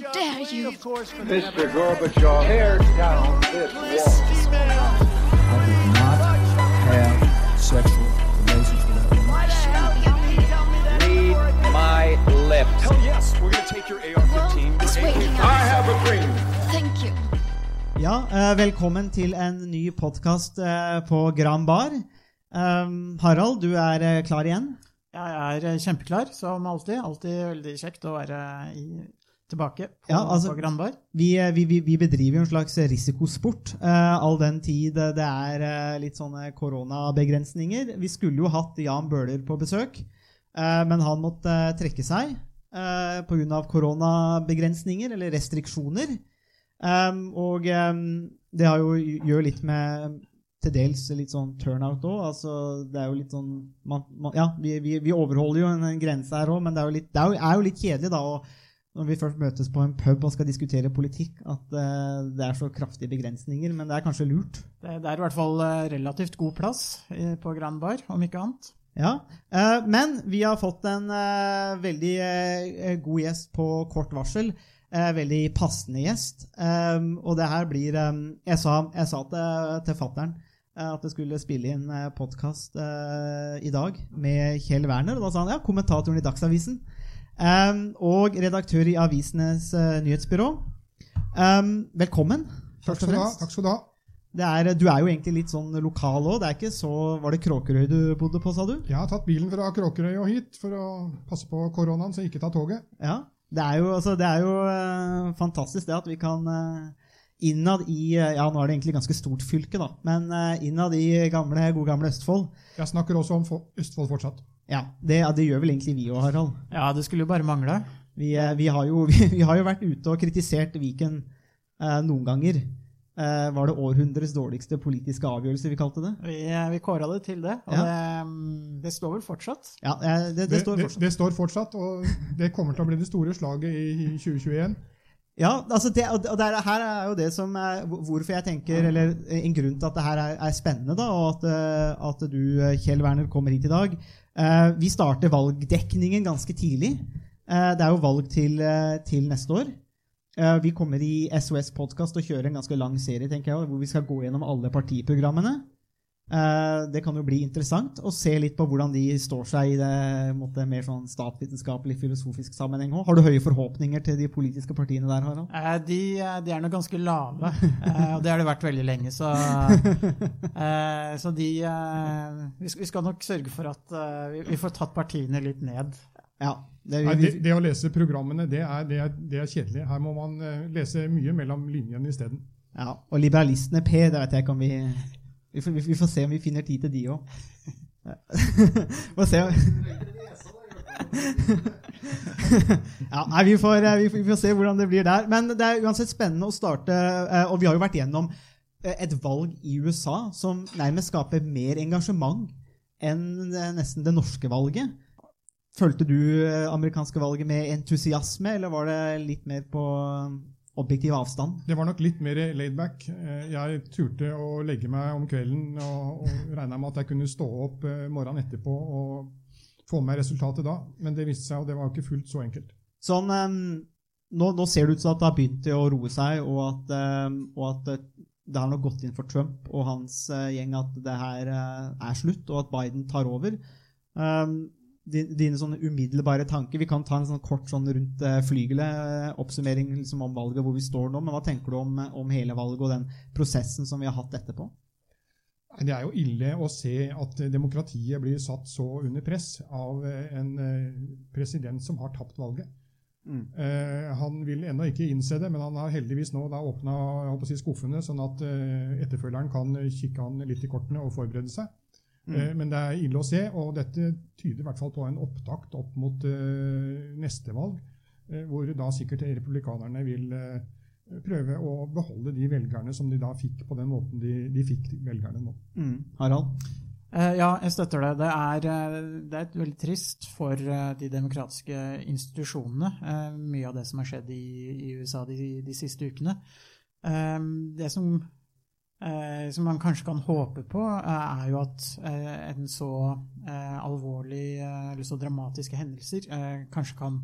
dare you? Mr. Gorbachev, tear down this wall. I did not have sexual relations with that woman. Read my lips. Hell yes, we're gonna take your AR-15. Well, it's your waiting I have a dream. Thank you. Ja, eh, velkommen til en ny podkast på Gran Bar. Um, Harald, du er eh, klar igjen? Jeg er eh, kjempeklar, som alltid. Alltid veldig kjekt å være i, tilbake på, Ja, altså- på Granbar. Vi, vi, vi, bedriver jo en slags risikosport, uh, all den tid det er uh, litt sånne koronabegrensninger. Vi skulle jo hatt Jan Bøhler på besøk, uh, men han måtte trekke seg uh, pga. koronabegrensninger, eller restriksjoner. Um, og um, det har jo gjør litt med til dels litt sånn turnout òg. Altså, det er jo litt sånn man, man, Ja, vi, vi, vi overholder jo en, en grense her òg, men det er jo litt, det er jo, er jo litt kjedelig da å når vi først møtes på en pub og skal diskutere politikk, at uh, det er så kraftige begrensninger. Men det er kanskje lurt. Det, det er i hvert fall eh, relativt god plass eh, på Granbar, om ikke annet. Ja, uh, Men vi har fått en uh, veldig god gjest på kort varsel. Veldig passende gjest. Um, og det her blir um, Jeg sa, jeg sa til, til fattern at jeg skulle spille inn podkast i dag med Kjell Werner. Og da sa han ja, kommentatoren i Dagsavisen. Um, og redaktør i Avisenes uh, nyhetsbyrå. Um, velkommen, Takk skal fremst. Takk skal du ha. Det er, du er jo egentlig litt sånn lokal òg. Det ikke så Var det Kråkerøy du bodde på, sa du? Jeg har tatt bilen fra Kråkerøy og hit for å passe på koronaen, så ikke ta toget. Ja. Det er jo, altså, det er jo uh, fantastisk det at vi kan uh, innad i Ja, nå er det egentlig ganske stort fylke, da, men uh, innad i gamle, gode gamle Østfold Jeg snakker også om Fo- Østfold fortsatt. Ja, det, det gjør vel egentlig vi òg, Harald. Ja, det skulle jo bare mangle. Vi, eh, vi, har jo, vi, vi har jo vært ute og kritisert Viken eh, noen ganger. Eh, var det århundrets dårligste politiske avgjørelse vi kalte det? Vi, eh, vi kåra det til det, og Ja. det, mm, det står vel fortsatt. Ja, eh, det, det står det, fortsatt. det står fortsatt, og det kommer til å bli det store slaget i 2021. Ja, altså det, og det er, her er jo det som er hvorfor jeg tenker, eller en grunn til at det her er, er spennende, da, og at, eh, at du, eh, Kjell Werner, kommer hit i dag. Eh, vi starter valgdekningen ganske tidlig. Det er jo valg til, til neste år. Vi kommer i SOS Podkast og kjører en ganske lang serie tenker jeg, hvor vi skal gå gjennom alle partiprogrammene. Eh, det kan jo bli interessant å se litt på hvordan de står seg i det måte, mer sånn statsvitenskapelig, filosofisk sammenheng òg. Har du høye forhåpninger til de politiske partiene der, Harald? Eh, De, eh, de er nok ganske lave, eh, og det har det vært veldig lenge. Så, eh, så de vi skal, vi skal nok sørge for at vi, vi får tatt partiene litt ned. Ja. Det, Nei, det, det å lese programmene, det er, det, er, det er kjedelig. Her må man lese mye mellom linjene isteden. ja. Og Liberalistene P, det vet jeg ikke om vi Vi får, vi får se om vi finner tid til de òg. Ja, nei, vi får, eh, vi, får, vi får se hvordan det blir der. Men det er uansett spennende å starte, eh, og vi har jo vært gjennom eh, et valg i USA som nærmest skaper mer engasjement enn nesten det norske valget. Fulgte du amerikanske valget med entusiasme, eller var det litt mer på objektiv avstand? Det var nok litt mer laidback. Eh, Jeg turte å legge meg om kvelden og, og regna med at jeg kunne stå opp eh, morgenen etterpå og få med resultatet da. Men det viste seg, og det var ikke fullt så enkelt. Sånn, em, nå, nå ser det ut som at det har begynt å roe seg, og at, em, og at det har nok gått inn for Trump og hans eh, gjeng at det her er slutt, og at Biden tar over. Din- dine sånne umiddelbare tanker Vi kan ta en sånn kort sånn rundt eh, flygelet, eh, oppsummering liksom om valget, hvor vi står nå. Men hva tenker du om, om hele valget og den prosessen som vi har hatt etterpå? Det er jo ille å se at eh, demokratiet blir satt så under press av eh, en eh, president som har tapt valget. Mm. Eh, han vil ennå ikke innse det, men han har heldigvis nå åpna si, skuffene, sånn at eh, etterfølgeren kan eh, kikke han litt i kortene og forberede seg. Mm. Eh, men det er ille å se, og dette tyder i hvert fall på en opptakt opp mot eh, neste valg, eh, hvor da sikkert republikanerne vil prøve å beholde de velgerne som de da fikk på den måten de, de fikk velgerne nå. Mm. Harald? Eh, Ja, jeg støtter det. Det er, det er veldig trist for de demokratiske institusjonene, eh, mye av det som har skjedd i, i USA de, de siste ukene. Det som, som man kanskje kan håpe på, eh, er jo at eh, en så eh, alvorlig eh, eller så dramatiske hendelser eh, kanskje kan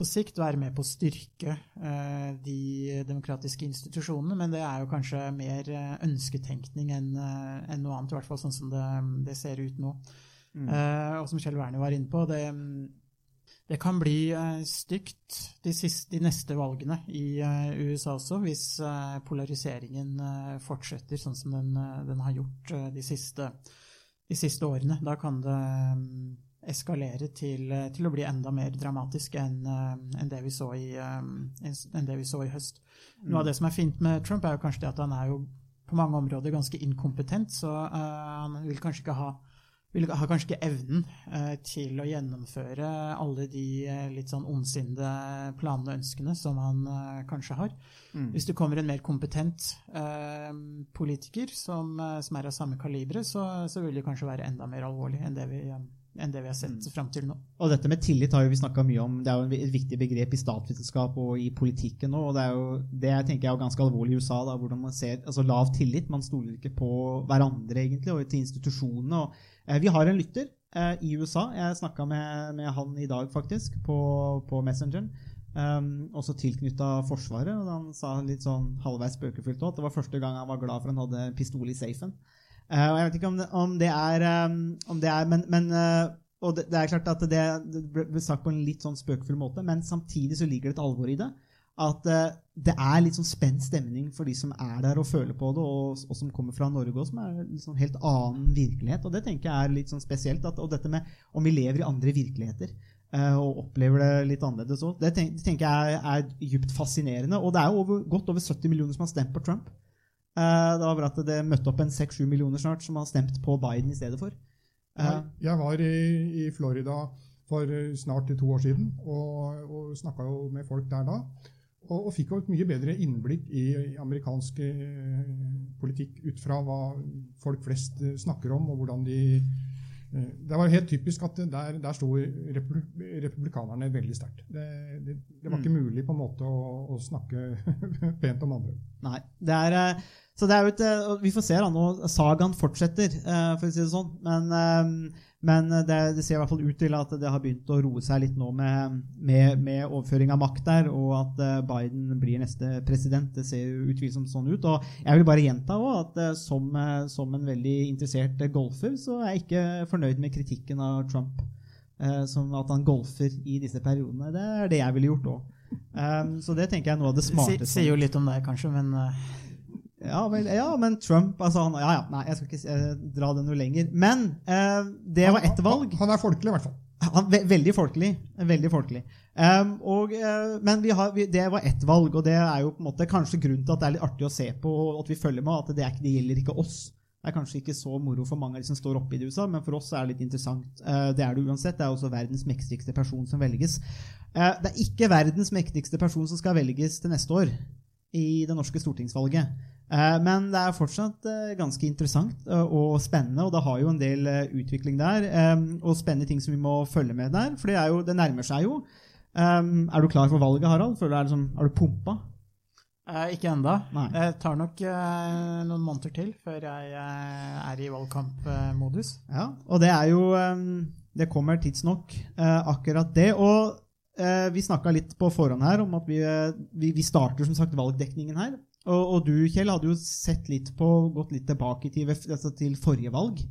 på sikt være med på å styrke eh, de demokratiske institusjonene, men det er jo kanskje mer eh, ønsketenkning enn eh, noe annet, i hvert fall sånn som det, det ser ut nå. Eh, og som Kjell Werner var inne på, det, det kan bli eh, stygt de, siste, de neste valgene i eh, USA også, hvis eh, polariseringen fortsetter sånn som den, den har gjort de, siste, de siste årene. Da kan det mm, eskalere til, til å bli enda mer dramatisk enn enn det, vi så i, enn det vi så i høst. Noe av det som er fint med Trump, er jo kanskje det at han er jo på mange områder ganske inkompetent, så han vil kanskje ikke ha vil, har kanskje ikke evnen eh, til å gjennomføre alle de eh, litt sånn ondsinnede planene og ønskene som han eh, kanskje har. Hvis det kommer en mer kompetent eh, politiker som, eh, som er av samme kalibre, så, så vil det kanskje være enda mer alvorlig enn det vi, eh, enn det vi har sett fram til nå. Og dette med tillit har jo vi snakka mye om. Det er jo et viktig begrep i statsvitenskap og i politikken nå. Og det er jo det jeg tenker jeg er ganske alvorlig i USA, da, hvordan man ser altså lav tillit. Man stoler ikke på hverandre egentlig, og til institusjonene. Og, eh, vi har en lytter eh, i USA. Jeg snakka med, med han i dag, faktisk, på, på Messengeren. Um, også tilknytta Forsvaret. og Han sa litt sånn halvveis spøkefullt også, at det var første gang han var glad for han hadde pistol i safen. Eh, og jeg vet ikke om det, om det er, om det er Men, men eh, og det, det er klart at det, ble sagt på en litt sånn spøkefull måte, men samtidig så ligger det et alvor i det. At eh, det er litt sånn spent stemning for de som er der og føler på det, og, og som kommer fra Norge, og som er en sånn helt annen virkelighet. Og det tenker jeg er litt sånn spesielt. At, og dette med om vi lever i andre virkeligheter og opplever det litt annerledes òg, det tenker jeg er, er dypt fascinerende. Og det er jo over, godt over 70 millioner som har stemt på Trump. Eh, det var bare at det møtte opp en 6-7 millioner snart som har stemt på Biden i stedet for. Eh, Jeg, var i, i Florida for eh, snart to år siden og, og snakka jo med folk der da. Og, og fikk jo et mye bedre innblikk i, i amerikansk politikk ut fra hva folk flest snakker om, og hvordan de Det var helt typisk at der, der sto republikanerne veldig sterkt. Det, det, det var ikke mulig på en måte å, å snakke pent om andre. Nei. Det er, eh, så det er jo et, eh, Vi får se da nå. Sagaen fortsetter, eh, for å si det sånn. Men, eh, men det, det ser i hvert fall ut til at det har begynt å roe seg litt nå med, med, med overføring av makt der, og at eh, Biden blir neste president. Det ser jo utvilsomt sånn ut. Og jeg vil bare gjenta også at eh, som, eh, som en veldig interessert eh, golfer, så er jeg ikke fornøyd med kritikken av Trump. eh, Som at han golfer i disse periodene. Det er det jeg ville gjort òg. så det tenker jeg er noe av det smarteste. Sier jo litt om deg, kanskje, men eh, Ja, vel, ja, men Trump altså han, Ja, ja, nei, jeg skal ikke eh, dra det noe lenger. Men eh, det var ett valg. Han, han er folkelig, i hvert fall. Han, ve veldig folkelig. Veldig folkelig. Um, og, eh, men vi har, vi, det var ett valg, og det er jo på en måte kanskje grunnen til at det er litt artig å se på, og at vi følger med, at det, ikke, det gjelder ikke oss. Det er kanskje ikke så moro for mange av de som står oppe i det USA, men for oss er det litt interessant. Uh, det er det uansett. Det er også verdens mektigste person som velges. Uh, det er ikke verdens mektigste person som skal velges til neste år i det norske stortingsvalget. Eh, Men det er fortsatt eh, ganske interessant eh, og spennende, og det har jo en del utvikling der. Og spennende ting som vi må følge med der, for det, er jo, det nærmer seg jo. Er du klar for valget, Harald? Føler du er, liksom, er du pumpa? eh, ikke enda. Nei. Det tar nok eh, noen måneder til før jeg eh, er i valgkampmodus. Ja, og det er jo Det kommer tidsnok, akkurat det. Og vi snakka litt på forhånd her om at vi, vi, vi starter som sagt valgdekningen her. Og, og du, Kjell, hadde jo sett litt på, gått litt tilbake til, altså til forrige valg.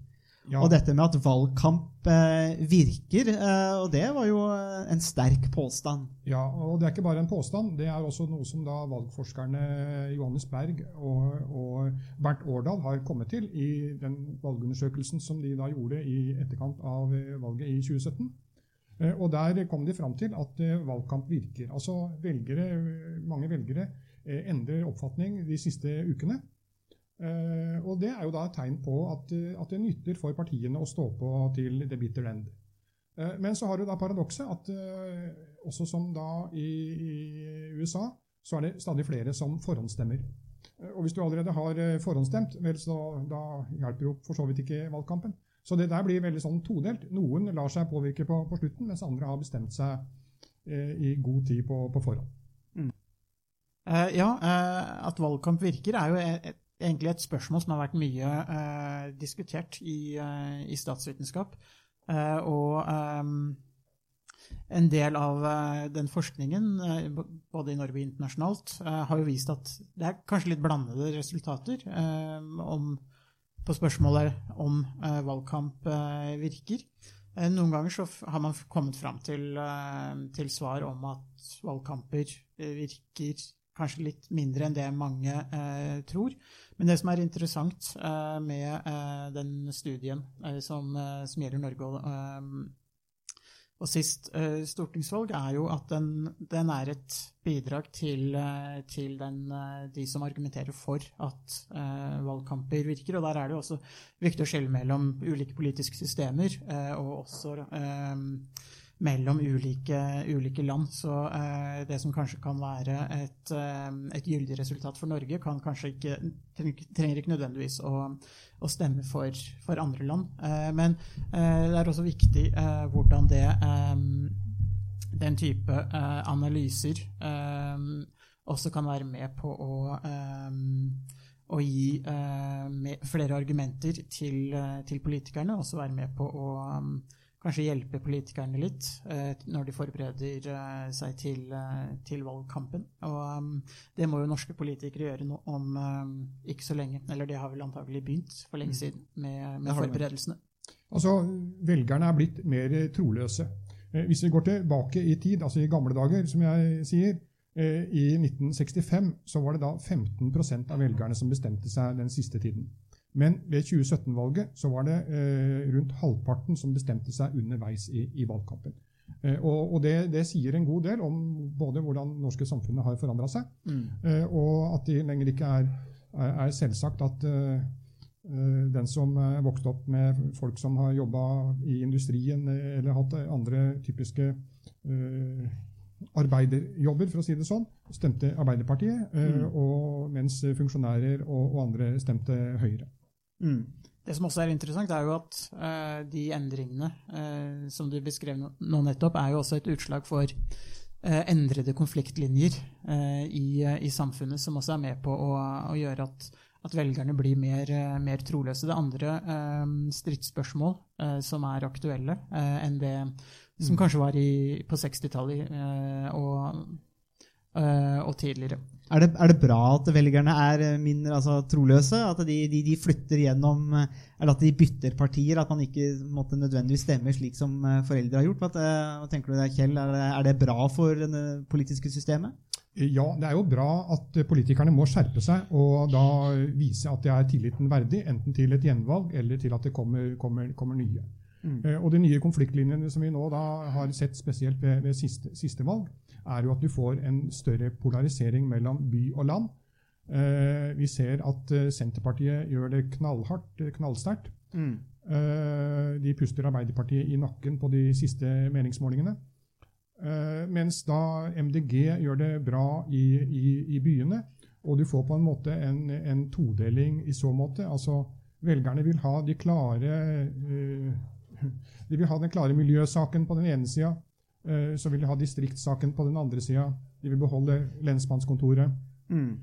Ja. Og dette med at valgkamp eh, virker, eh, og det var jo eh, en sterk påstand. Ja, og det er ikke bare en påstand. Det er også noe som da valgforskerne Johannes Berg og, og Bernt Årdal har kommet til i den valgundersøkelsen som de da gjorde i etterkant av eh, valget i 2017. Eh, Og der kom de fram til at eh, valgkamp virker. Altså velgere, mange velgere eh, endrer oppfatning de siste ukene. Eh, Og det er jo da et tegn på at, eh, at det nytter for partiene å stå på til the bitter end. Eh, Men så har du da paradokset at eh, også som da i, i USA, så er det stadig flere som forhåndsstemmer. Eh, Og hvis du allerede har eh, forhåndsstemt, vel, så da hjelper jo for så vidt ikke valgkampen. Så det der blir veldig sånn todelt. Noen lar seg påvirke på, på slutten, mens andre har bestemt seg eh, i god tid på, på forhånd. Eh, ja, eh, at valgkamp virker er jo e- et, egentlig et spørsmål som har vært mye eh, diskutert i, i statsvitenskap. Og um, en del av den forskningen, både i Norge og internasjonalt, har jo vist at det er kanskje litt blandede resultater om, på spørsmålet om valgkamp virker. Noen ganger så har man kommet fram til, til svar om at valgkamper virker kanskje litt mindre enn det mange eh, tror. Men det som er interessant eh, med eh, den studien eh, som, eh, som gjelder Norge og, eh, og sist stortingsvalg, er jo at den, den er et bidrag til, til den, de som argumenterer for at valgkamper virker. Og der er det jo også viktig å skille mellom ulike politiske systemer og også eh, mellom ulike, ulike land. Så eh, det som kanskje kan være et, eh, et gyldig resultat for Norge, kan kanskje ikke, trenger ikke nødvendigvis å, å stemme for, for andre land. Eh, men eh, det er også viktig eh, hvordan det eh, den type analyser også kan være med på å, å gi eh, flere argumenter til, til politikerne, og også være med på å kanskje hjelpe politikerne litt eh, når de forbereder eh, seg til, eh, til valgkampen. Og um, det må jo norske politikere gjøre noe om um, ikke så lenge, eller det har vel antagelig begynt for lenge siden med, med de. forberedelsene. Altså, Velgerne er blitt mer troløse. Hvis vi går tilbake i tid, altså i gamle dager, som jeg sier, i 1965 så var det da 15% av velgerne som bestemte seg den siste tiden. Men ved 2017-valget så var det eh, rundt halvparten som bestemte seg underveis i, i valgkampen. Eh, og og det, det sier en god del om både hvordan det norske samfunnet har forandra seg, eh, og at det lenger ikke er, er, er selvsagt at eh, eh, den som vokste opp med folk som har jobba i industrien eh, eller hatt andre typiske eh, arbeiderjobber, for å si det sånn, stemte Arbeiderpartiet, mm. og mens funksjonærer og, og andre stemte Høyre. Mm. Det som også er interessant, er jo at uh, de endringene uh, som du beskrev nå, nettopp, er jo også et utslag for uh, endrede konfliktlinjer i, i samfunnet, som også er med på å, å gjøre at, at velgerne blir mer, mer troløse. Det andre stridsspørsmål som er aktuelle enn det som kanskje var i, på 60-tallet eh, og, og tidligere. Er det, er det bra at velgerne er eh, mindre altså, troløse? At de, de, de flytter gjennom eh, Eller at de bytter partier? At man ikke måtte nødvendigvis stemmer slik som eh, foreldre har gjort? At, hva tenker du der, Kjell? Er det, er det bra for det politiske systemet? Ja, det er jo bra at politikerne må skjerpe seg og da vise at de er tilliten verdig, enten til et gjenvalg eller til at det kommer, kommer, kommer nye. Eh, Og De nye konfliktlinjene som vi nå da har sett spesielt ved, ved siste, siste valg, er jo at du får en større polarisering mellom by og land. Eh, vi ser at eh, Senterpartiet gjør det knallhardt, knallsterkt. Mm. Eh, de puster Arbeiderpartiet i nakken på de siste meningsmålingene. Eh, mens da MDG gjør det bra i, i, i byene, og du får på en måte en, en todeling i så måte. Altså, velgerne vil ha de klare eh, De vil ha den klare miljøsaken på den ene sida. Eh, så vil de ha distriktssaken på den andre sida. De vil beholde lensmannskontoret. Mm.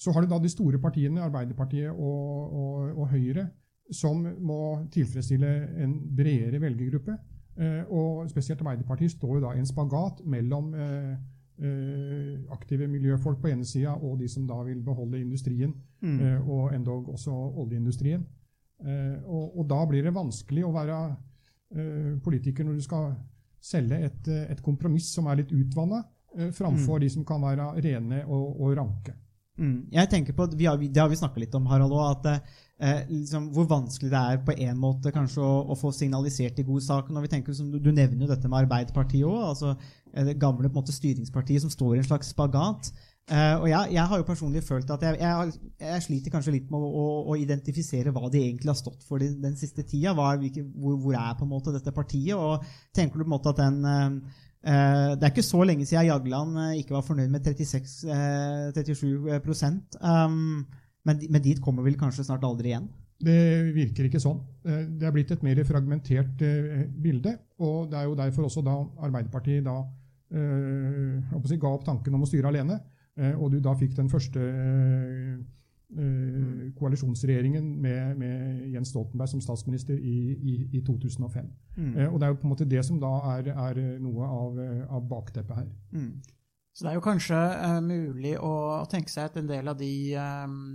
så har du da de store partiene, Arbeiderpartiet og, og, og Høyre, som må tilfredsstille en bredere velgergruppe. Eh, og spesielt Arbeiderpartiet står jo da i en spagat mellom eh, eh, aktive miljøfolk på ene sida og de som da vil beholde industrien, mm. og endog også oljeindustrien. Eh, og, og da blir det vanskelig å være eh, politiker når du skal selge et, eh, et kompromiss som er litt utvanna, eh, framfor de som kan være rene og, og ranke. Mm. Jeg tenker på, vi har, Det har vi snakka litt om, Harald, også, at eh, liksom, hvor vanskelig det er på en måte kanskje å, å få signalisert de gode sakene. når vi tenker, Du, du nevner jo dette med Arbeiderpartiet òg. Altså, eh, det gamle på en måte, styringspartiet som står i en slags spagat. Eh, og jeg, jeg har jo personlig følt at jeg, jeg, jeg sliter kanskje litt med å, å, å identifisere hva de egentlig har stått for den, den siste tida. Er- hvor, hvor er på en måte dette partiet? Og tenker du på en måte at den Eh, det er ikke så lenge siden Jagland ikke var fornøyd med 36, eh, 37 prosent. Um, men, men dit kommer vel kanskje snart aldri igjen? Det virker ikke sånn. Det er blitt et mer fragmentert bilde. og Det er jo derfor også da Arbeiderpartiet da si, ga opp tanken om å styre alene. Eh, Og du da fikk den første eh, eh, koalisjonsregjeringen med, med Jens Stoltenberg som statsminister i, i, i 2005. Mm. Uh, og det er jo på en måte det som da er, er noe av, av bakteppet her. Mm. Så det er jo kanskje uh, mulig å, å tenke seg at en del av de,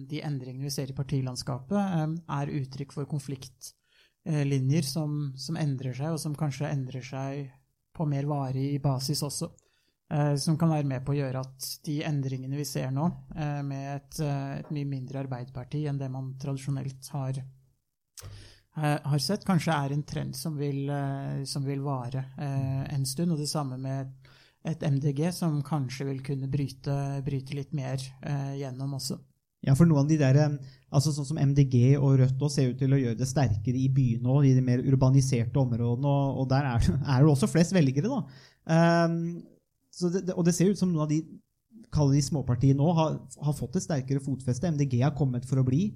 de endringene vi ser i partilandskapet, er uttrykk for konfliktlinjer som, som endrer seg, og som kanskje endrer seg på mer varig basis også. Eh, som kan være med på å gjøre at de endringene vi ser nå, eh, med et, eh, et mye mindre Arbeiderparti enn det man tradisjonelt har, har sett, kanskje er en trend som vil, som vil vare en stund. Og det samme med et MDG som kanskje vil kunne bryte, bryte litt mer gjennom også. Ja, for noen av de der, altså sånn som MDG og Rødt også ser ut til å gjøre det sterkere i byene og i de mer urbaniserte områdene, og, og der er, er det også flest velgere, da. Så det, og det ser ut som noen av de kaller de småpartiene nå har, har fått et sterkere fotfeste. MDG har kommet for å bli,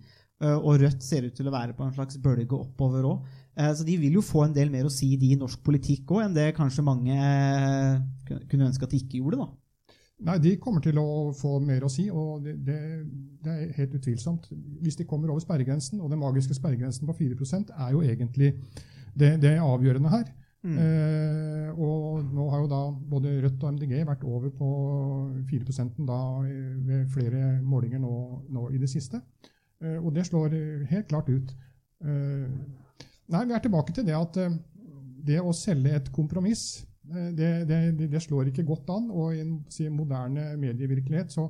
eh, og Rødt ser ut til å være på en slags bølge oppover òg. Så de vil jo få en del mer å si de i norsk politikk òg, enn det kanskje mange eh, kunne ønske at de ikke gjorde. da. Nei, De kommer til å få mer å si, og det, det, det er helt utvilsomt. Hvis de kommer over sperregrensen, og den magiske sperregrensen på 4% er jo egentlig det, det avgjørende her. Eh, og nå har jo da både Rødt og MDG vært over på 4 da eh, ved flere målinger nå, nå i det siste. Eh, og det slår helt klart ut. Eh, nei, vi er tilbake til det at eh, det å selge et kompromiss Eh, det, det, det slår ikke godt an. Og i en si, moderne medievirkelighet så,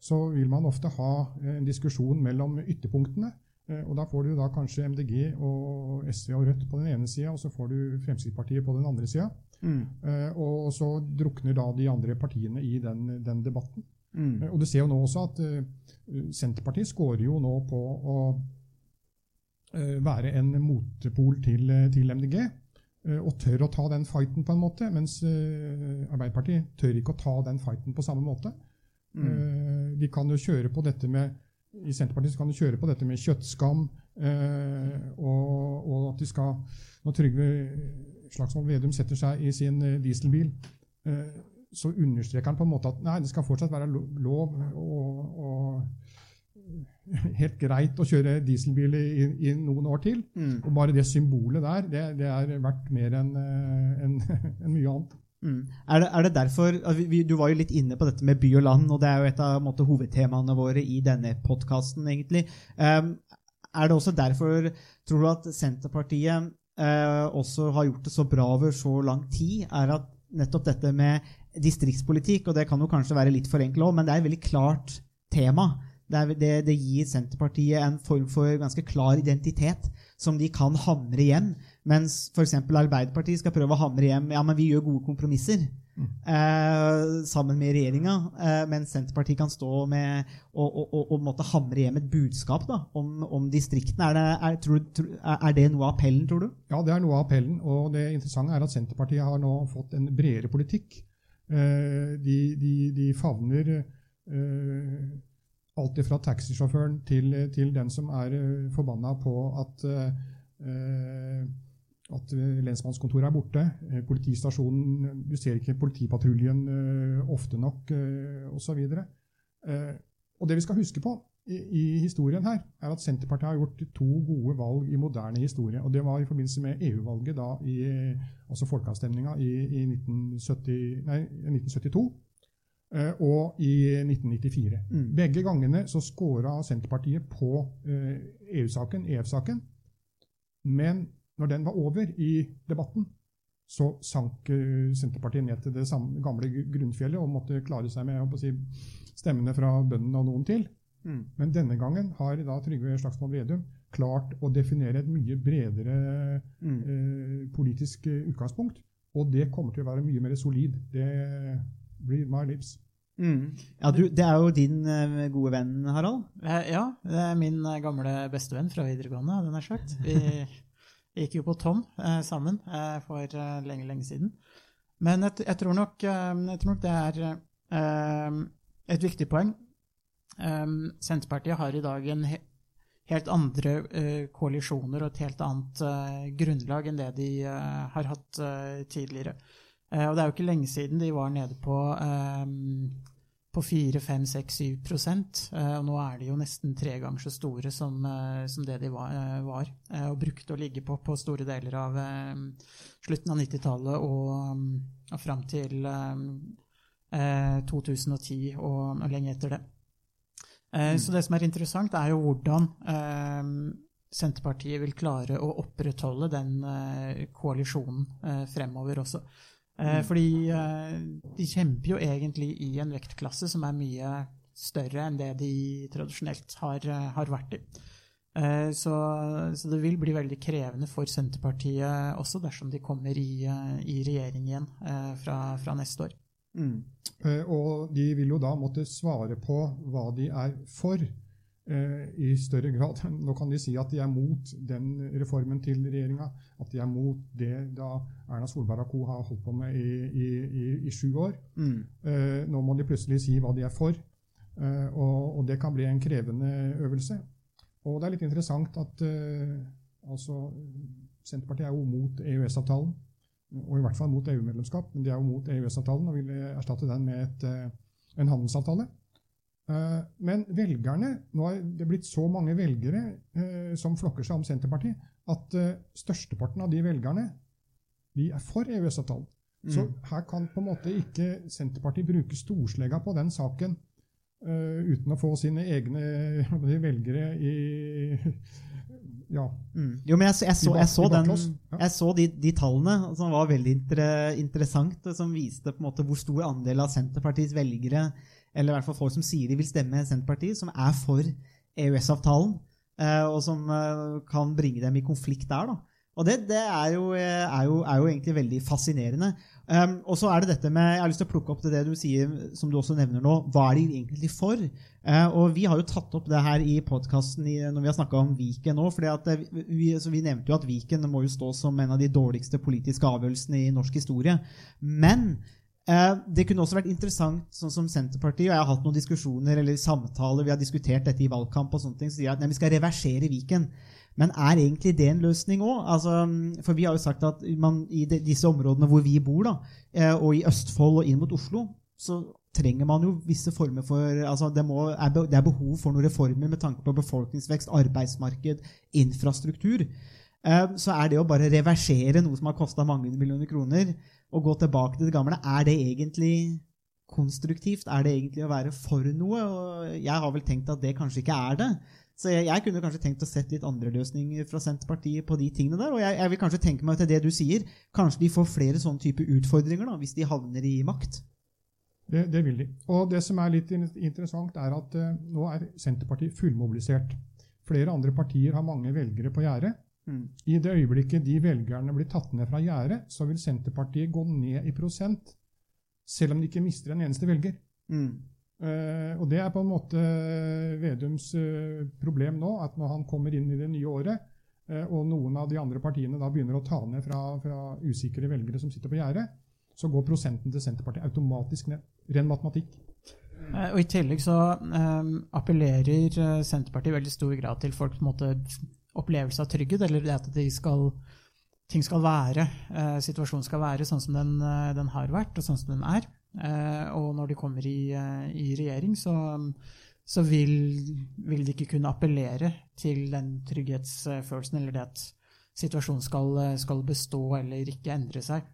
så vil man ofte ha en diskusjon mellom ytterpunktene. Eh, Og da får du da kanskje MDG og SV og Rødt på den ene sida, og så får du Fremskrittspartiet på den andre sida. Mm. Og så drukner da de andre partiene i den, den debatten. Mm. Eh, Og du ser jo nå også at eh, Senterpartiet scorer jo nå på å eh, være en motpol til, eh, til MDG. eh, Og tør å ta den fighten på en måte, mens eh, Arbeiderpartiet tør ikke å ta den fighten på samme måte. Mm. De kan jo kjøre på dette med I Senterpartiet så kan de kjøre på dette med kjøttskam, eh, og, og at de skal Når Trygve Slagsvold Vedum setter seg i sin eh, dieselbil, eh, så understreker han på en måte at nei, det skal fortsatt være lov og, og helt greit å kjøre dieselbil i, i noen år til. Mm. Og bare det symbolet der, det, det er verdt mer enn en, en enn mye annet. Mm. Er, det, er det derfor vi- Du var jo litt inne på dette med by og land, og det er jo et av måte, hovedtemaene våre i denne podkasten. Um, er det også derfor, tror du, at Senterpartiet uh, også har gjort det så bra over så lang tid? Er at nettopp dette med distriktspolitikk, og det kan jo kanskje være litt forenkla òg, men det er et veldig klart tema. Det, er, det, det gir Senterpartiet en form for ganske klar identitet som de kan hamre hjem. Mens f.eks. Arbeiderpartiet skal prøve å hamre hjem ja, men vi gjør gode kompromisser eh, sammen med regjeringa. Eh, mens Senterpartiet kan stå med og, og, og, og måtte hamre hjem et budskap da, om, om distriktene. Er det, er, tror, tror, er det noe av appellen, tror du? Ja, det er noe av appellen. Og det interessante er at Senterpartiet har nå fått en bredere politikk. Eh, De, de, de favner eh, alt fra taxisjåføren til, til den som er eh, forbanna på at, eh, at eh, lensmannskontoret er borte. Eh, Politistasjonen Du ser ikke politipatruljen eh, ofte nok, osv. Og det vi skal huske på i, i historien her, er at Senterpartiet har gjort to gode valg i moderne historie. Og det var i forbindelse med EU-valget da i altså folkeavstemninga i, i 1970, nei, 1972. eh, Og i 1994. Mm. Begge gangene så scora Senterpartiet på EU-saken, EF-saken. Men når den var over i debatten, så sank eh, Senterpartiet ned til det samme, gamle grunnfjellet og måtte klare seg med si, stemmene fra bøndene og noen til. Mm. Men denne gangen har da Trygve Slagsvold Vedum klart å definere et mye bredere Mm. eh, politisk eh, utgangspunkt. Og det kommer til å være mye mer solid. Det blir my lips. Mm. Ja, du, det er jo din eh, gode venn, Harald. Ja, det er min gamle bestevenn fra videregående, hadde jeg nær sagt. Vi gikk jo på Tom eh, sammen eh, for eh, lenge, lenge siden. Men jeg, jeg, tror nok, eh, jeg tror nok det er eh, et viktig poeng. Eh, Senterpartiet har i dag en he helt andre koalisjoner og et helt annet grunnlag enn det de har hatt tidligere. Og det er jo ikke lenge siden de var nede på på 4-5-6-7 prosent, eh, og nå er de jo nesten tre ganger så store som, eh, som det de var, eh, var, og brukte å ligge på på store deler av slutten av 90-tallet og, mm, og fram til eh, eh, 2010 og, og lenge etter det. Mm. Så det som er interessant, er jo hvordan Senterpartiet vil klare å opprettholde den koalisjonen fremover også. Eh, Fordi eh, de kjemper jo egentlig i en vektklasse som er mye større enn det de tradisjonelt har, eh, har vært i. Eh, Så, så det vil bli veldig krevende for Senterpartiet også dersom de kommer i, eh, i regjering igjen eh, fra, fra neste år. Mm. Eh, Og de vil jo da måtte svare på hva de er for, i større grad. Nå kan de si at de er mot den reformen til regjeringa, at de er mot det da Erna Solberg og co. har holdt på med i, i, i, i sju år. Mm. Eh, Nå må de plutselig si hva de er for, eh, og, og det kan bli en krevende øvelse. Og det er litt interessant at eh, altså, Senterpartiet er jo mot EØS-avtalen, og i hvert fall mot EU-medlemskap, men de er jo mot EØS-avtalen og vil eh, erstatte den med et, eh, en handelsavtale. Eh, Men velgerne, nå er det blitt så mange velgere eh, som flokker seg om Senterpartiet, at eh, størsteparten av de velgerne de er for EØS-avtalen. Så Mm. her kan på en måte ikke Senterpartiet bruke storslegga på den saken uten å få sine egne velgere i Ja. Mm. Jo, men jeg, så- jeg, så, jeg, så, den, jeg så de, de tallene som var veldig inter, interessant, som viste på en måte hvor stor andel av Senterpartiets velgere, eller i hvert fall folk som sier de vil stemme Senterpartiet, som er for EØS-avtalen, eh, og som eh, kan bringe dem i konflikt der. da. Og det, det er, jo, eh, er, jo, er jo egentlig veldig fascinerende. Um, og så er det dette med, Jeg har lyst til å plukke opp til det du sier, som du også nevner nå. Hva er de egentlig for? Uh, og Vi har jo tatt opp det her i podkasten når vi har snakka om Viken nå. fordi vi, Vi nevnte jo at Viken må jo stå som en av de dårligste politiske avgjørelsene i norsk historie. Men det kunne også vært interessant, sånn som Senterpartiet, og jeg har hatt noen diskusjoner eller samtaler, vi har diskutert dette i valgkamp, og sånne ting, så sier at nei, vi skal reversere Viken. Men er egentlig det en løsning òg? Altså, for vi har jo sagt at man, i de, disse områdene hvor vi bor, da, eh, og i Østfold og inn mot Oslo, så trenger man jo visse former for altså det, må, det er behov for noen reformer med tanke på befolkningsvekst, arbeidsmarked, infrastruktur. Eh, Så er det å bare reversere noe som har kosta mange millioner kroner, og gå tilbake til det gamle, er det egentlig konstruktivt? Er det egentlig å være for noe? Og jeg har vel tenkt at det kanskje ikke er det. Så jeg, jeg kunne kanskje tenkt å sett litt andre løsninger fra Senterpartiet på de tingene der. Og jeg, jeg vil kanskje tenke meg til det du sier. Kanskje de får flere sånne type utfordringer da, hvis de havner i makt. Det, det vil de. Og det som er litt interessant, er at uh, nå er Senterpartiet fullmobilisert. Flere andre partier har mange velgere på gjerdet. I det øyeblikket de velgerne blir tatt ned fra gjerdet, så vil Senterpartiet gå ned i prosent, selv om de ikke mister en eneste velger. Mm. Uh, og det er på en måte Vedums uh, problem nå, at når han kommer inn i det nye året, uh, og noen av de andre partiene da begynner å ta ned fra, fra usikre velgere som sitter på gjerdet, så går prosenten til Senterpartiet automatisk ned. Ren matematikk. Eh, Og I tillegg så eh, appellerer eh, Senterpartiet i veldig stor grad til folk på en måte, opplevelse av trygghet, eller det at de skal, ting skal være, eh, situasjonen skal være sånn som den, eh, den har vært, og sånn som den er. Eh, og når de kommer i, eh, i regjering, så, så vil, vil de ikke kunne appellere til den trygghetsfølelsen, eller det at situasjonen skal, skal bestå eller ikke endre seg.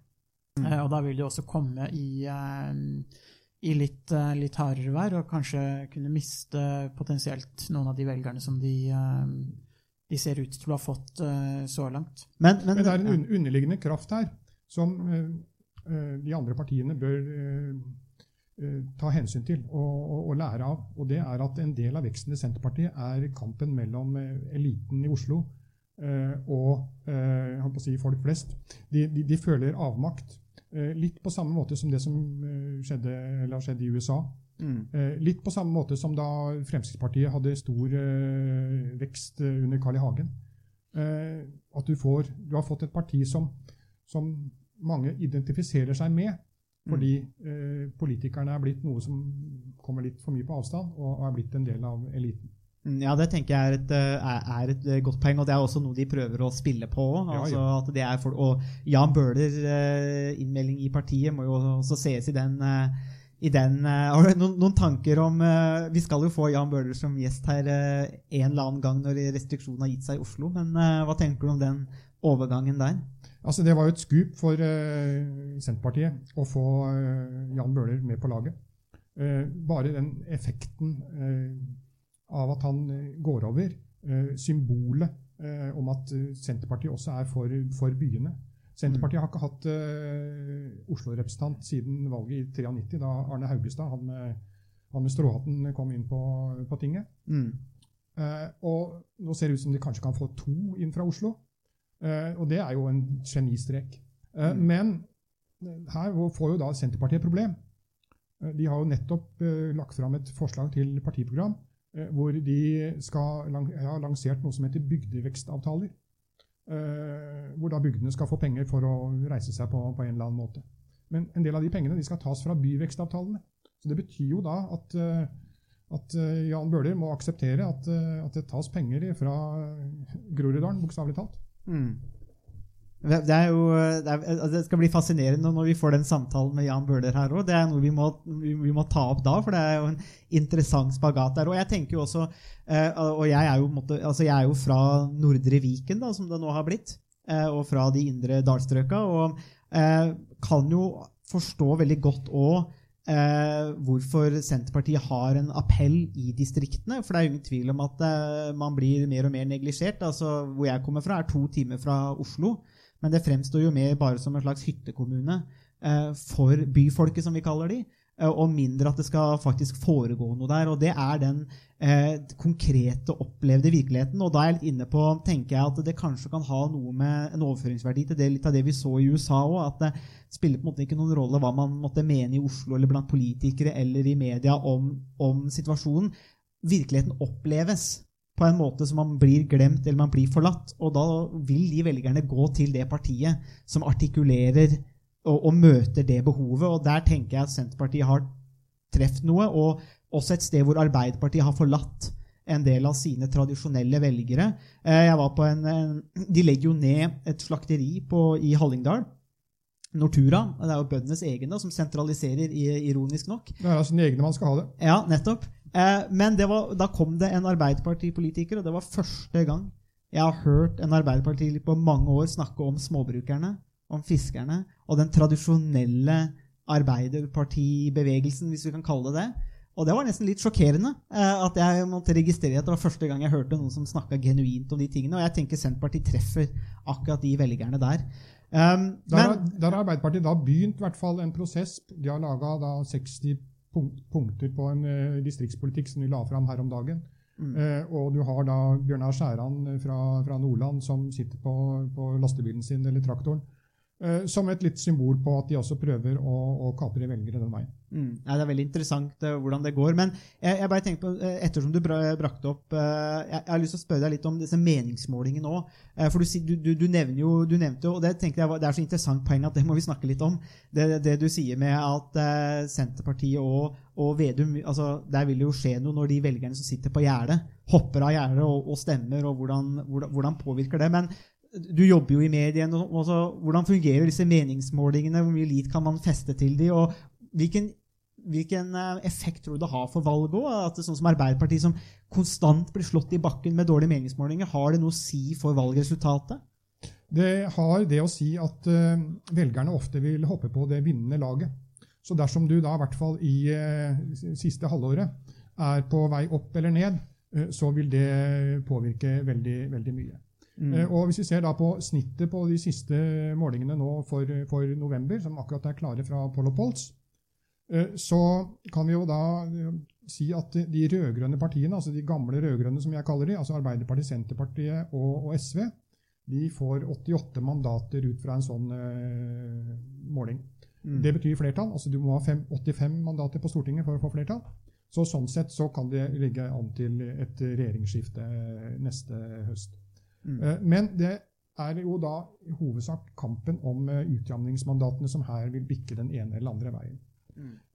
Eh, og da vil de også komme i eh, i litt, litt hardere vær, og kanskje kunne miste potensielt noen av de velgerne som de, de ser ut til å ha fått eh, så langt. Men, men, Men det er en un underliggende kraft her som eh, eh, de andre partiene bør ta hensyn til og, og, og lære av. Og det er at en del av veksten i Senterpartiet er kampen mellom eliten i Oslo eh, og eh, jeg å si folk flest. De, de, de føler avmakt. eh, litt på samme måte som det som skjedde, eller har skjedd i USA. Mm. Eh, litt på samme måte som da Fremskrittspartiet hadde stor eh, vekst eh, under Carl I. Hagen. Eh, at du, får, du har fått et parti som, som mange identifiserer seg med, fordi eh, politikerne er blitt noe som kommer litt for mye på avstand, og er blitt en del av eliten. Mm, Ja, det tenker jeg er et, er- et godt poeng, og det er også noe de prøver å spille på Altså, og Jan Bøhler, innmelding i partiet, må jo også ses i den, i den eh, Har du noen, noen tanker om eh, Vi skal jo få Jan Bøhler som gjest her eh, en eller annen gang når restriksjonene har gitt seg i Oslo, men hva tenker du om den overgangen der? Altså, Det var jo et skup for Senterpartiet å få Jan Bøhler med på laget. Bare den effekten av at han går over, symbolet om at Senterpartiet også er for, for byene. Senterpartiet har ikke hatt uh, Oslo-representant siden valget i 93, da Arne Haugestad, han med, han med stråhatten, kom inn på, på tinget. Mm. Uh, og nå ser det ut som de kanskje kan få to inn fra Oslo. Uh, og det er jo en genistrek. Mm. Men her får jo da Senterpartiet et problem. De har jo nettopp lagt fram et forslag til partiprogram hvor de skal har lansert noe som heter bygdevekstavtaler. Eh, hvor da bygdene skal få penger for å reise seg på, på en eller annen måte. Men en del av de pengene de skal tas fra byvekstavtalene. Så Det betyr jo da at, eh, at eh, Jan Bøhler må akseptere at, at det tas penger fra Groruddalen, bokstavelig talt. Mm. Det jo det, er, altså det skal bli fascinerende når vi får den samtalen med Jan Bøhler her òg. Det er noe vi må, vi, må ta opp da, for det er jo en interessant spagat der. Og jeg tenker jo også eh, Og jeg er jo, altså jeg er jo fra Nordre Viken, da, som det nå har blitt, eh, og fra de indre dalstrøka, og eh, kan jo forstå veldig godt òg eh, hvorfor Senterpartiet har en appell i distriktene. For det er ingen tvil om at eh, man blir mer og mer neglisjert. Altså, hvor jeg kommer fra, er to timer fra Oslo. Men det fremstår jo mer bare som en slags hyttekommune eh, for byfolket, som vi kaller de. eh, Og mindre at det skal faktisk foregå noe der. Og det er den eh, konkrete, opplevde virkeligheten. Og da er jeg litt inne på, tenker jeg, at det kanskje kan ha noe med en overføringsverdi til det, litt av det vi så i USA òg. At det spiller på en måte ikke noen rolle hva man måtte mene i Oslo eller blant politikere eller i media om, om situasjonen. Virkeligheten oppleves på en måte som man blir glemt eller man blir forlatt. Og da vil de velgerne gå til det partiet som artikulerer og, og møter det behovet. Og der tenker jeg at Senterpartiet har truffet noe, og også et sted hvor Arbeiderpartiet har forlatt en del av sine tradisjonelle velgere. Eh, Jeg var på en, de legger jo ned et slakteri på, i Hallingdal. Nortura. Det er jo bøndenes egne, som sentraliserer, ironisk nok. Det er altså sine egne man skal ha det. Ja, nettopp. Eh, men det var, da kom det en Arbeiderpartipolitiker, og det var første gang jeg har hørt en Arbeiderparti på mange år snakke om småbrukerne, om fiskerne, og den tradisjonelle arbeiderpartibevegelsen, hvis vi kan kalle det det. Og det var nesten litt sjokkerende eh, at jeg måtte registrere at det var første gang jeg hørte noen som snakka genuint om de tingene. Og jeg tenker Senterpartiet treffer akkurat de velgerne der. Um, Der, har- der har Arbeiderpartiet da begynt hvert fall en prosess. De har laga 60 punk- punkter på en eh, distriktspolitikk som de la fram her om dagen. Mm. Eh, og du har da Bjørnar Skjæran fra, fra Nordland som sitter på, på lastebilen sin eller traktoren. eh, som et litt symbol på at de også prøver å, å kapre velgere den veien. Mm. Ja, det er veldig interessant uh, hvordan det går. Men jeg, jeg bare tenker på, uh, ettersom du bra, brakte opp uh, jeg, jeg har lyst til å spørre deg litt om disse meningsmålingene òg. for du, du, du, nevner jo, du nevnte jo, og det tenkte jeg det er så interessant poeng at det må vi snakke litt om. Det, det du sier med at eh, Senterpartiet og, og Vedum altså Der vil det jo skje noe når de velgerne som sitter på gjerdet, hopper av gjerdet og, og stemmer, og hvordan, hvordan, hvordan påvirker det. Men du jobber jo i mediene. og også, Hvordan fungerer disse meningsmålingene? Hvor mye lit kan man feste til de, hvilken eh, effekt tror du det har for valget òg? At det er sånn som Arbeiderpartiet som konstant blir slått i bakken med dårlige meningsmålinger, har det noe å si for valgresultatet? Det har det å si at uh, velgerne ofte vil hoppe på det vinnende laget. Så dersom du da i hvert fall i uh, siste halvåret er på vei opp eller ned, uh, så vil det påvirke veldig, veldig mye. Eh, og hvis vi ser da på snittet på de siste målingene nå for, for november, som akkurat er klare fra Polo Polls, så kan vi jo da eh, si at de rød-grønne partiene, altså de gamle rød-grønne som jeg kaller de, altså Arbeiderpartiet, Senterpartiet og, og SV, de får 88 mandater ut fra en sånn uh, måling. Det betyr flertall. altså Du må ha fem, 85 mandater på Stortinget for å få flertall. Så Sånn sett så kan det ligge an til et regjeringsskifte eh, neste høst. Eh, Men det er jo da i hovedsak kampen om uh, utjamningsmandatene som her vil bikke den ene eller andre veien.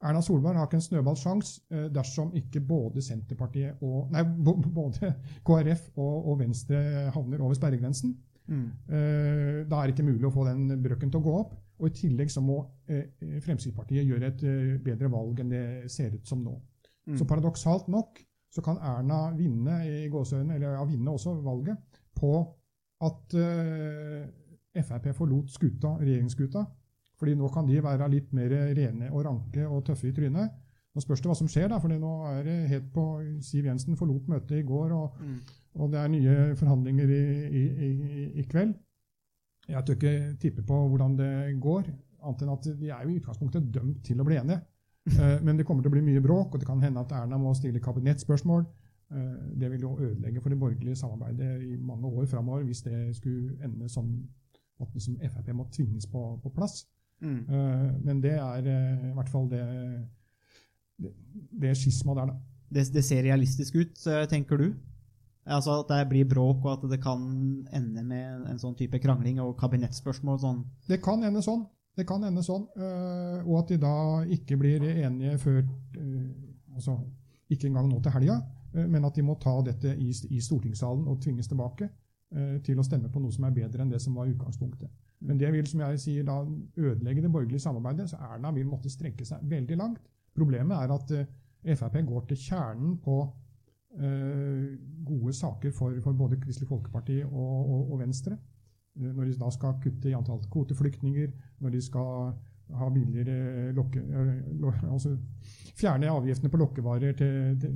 Erna Solberg har ikke en snøballsjanse eh, dersom ikke både Senterpartiet og Nei, både KrF og, og Venstre havner over sperregrensen. Mm. Eh, Da er det ikke mulig å få den brøkken til å gå opp. Og i tillegg så må eh, Fremskrittspartiet gjøre et bedre valg enn det ser ut som nå. Så paradoksalt nok så kan Erna vinne i gåseøynene, eller ja, vinne også valget, på at eh, Frp forlot skuta, regjeringsskuta. Fordi nå kan de være litt mer rene og ranke og tøffe i trynet. Nå spørs det hva som skjer, da, for nå er det helt på Siv Jensen forlot møtet i går, og, og det er nye forhandlinger i, i, i, i kveld. Jeg tør ikke tippe på hvordan det går, annet enn at de er jo i utgangspunktet dømt til å bli enige. Eh, Men det kommer til å bli mye bråk, og det kan hende at Erna må stille kabinettspørsmål. Eh, Det vil jo ødelegge for det borgerlige samarbeidet i mange år framover hvis det skulle ende sånn at liksom Frp må tvinges på, på plass. Mm. Eh, Men det er eh, i hvert fall det, det, det skisma der, da. Det, det ser realistisk ut, eh, tenker du? Altså At det blir bråk, og at det kan ende med en sånn type krangling og kabinettspørsmål? sånn. Det kan ende sånn. Det kan ende sånn, Og at de da ikke blir enige før altså Ikke engang nå til helga, men at de må ta dette i, i stortingssalen og tvinges tilbake til å stemme på noe som er bedre enn det som var utgangspunktet. Men det vil som jeg sier, da ødelegge det borgerlige samarbeidet, så Erna vil måtte strekke seg veldig langt. Problemet er at uh, Frp går til kjernen på uh, gode saker for, for både Kristelig Folkeparti og, og, og Venstre. Uh, Når de da skal kutte i antall kvoteflyktninger, når de skal ha billigere lokke, eh, altså fjerne avgiftene på lokkevarer til, til,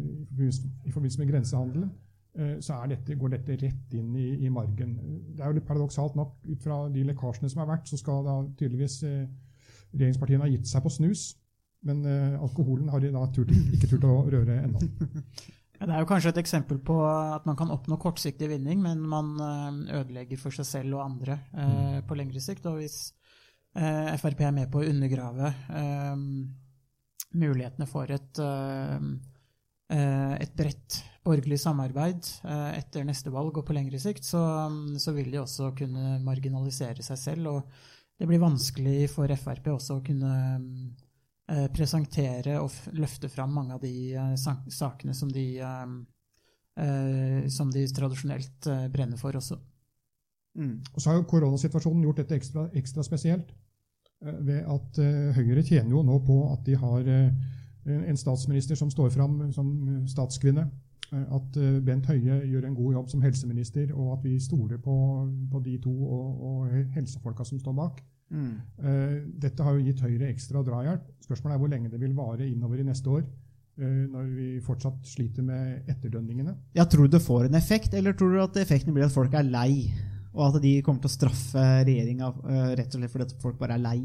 i forbindelse- med grensehandelen, eh, så er dette, går dette rett inn i, i margen. Det er jo litt paradoksalt nok, ut fra de lekkasjene som har vært, så skal da tydeligvis eh, regjeringspartiene ha gitt seg på snus, men eh, alkoholen har de da turt, ikke turt å røre ennå. Ja, Det er jo kanskje et eksempel på at man kan oppnå kortsiktig vinning, men man eh, ødelegger for seg selv og andre eh, på lengre sikt. Og hvis eh, Frp er med på å undergrave eh, mulighetene for et, eh, eh, et bredt borgerlig samarbeid eh, etter neste valg og på lengre sikt, så, så vil de også kunne marginalisere seg selv. Og det blir vanskelig for Frp også å kunne eh, presentere og løfte fram mange av de eh, sakene som de, eh, eh, som de tradisjonelt eh, brenner for også. Mm. Og så har jo koronasituasjonen gjort dette ekstra, ekstra spesielt. eh, Ved at eh, Høyre tjener jo nå på at de har eh, en- statsminister som står fram som eh, statskvinne. eh, At eh, Bent Høie gjør en god jobb som helseminister, og at vi stoler på, på de to og, og helsefolka som står bak. Mm. Dette har jo gitt Høyre ekstra drahjelp. Spørsmålet er hvor lenge det vil vare innover i neste år, når vi fortsatt sliter med etterdønningene. Ja, Tror du det får en effekt, eller tror du at effekten blir at folk er lei? Og at de kommer til å straffe regjeringa rett og slett fordi folk bare er lei?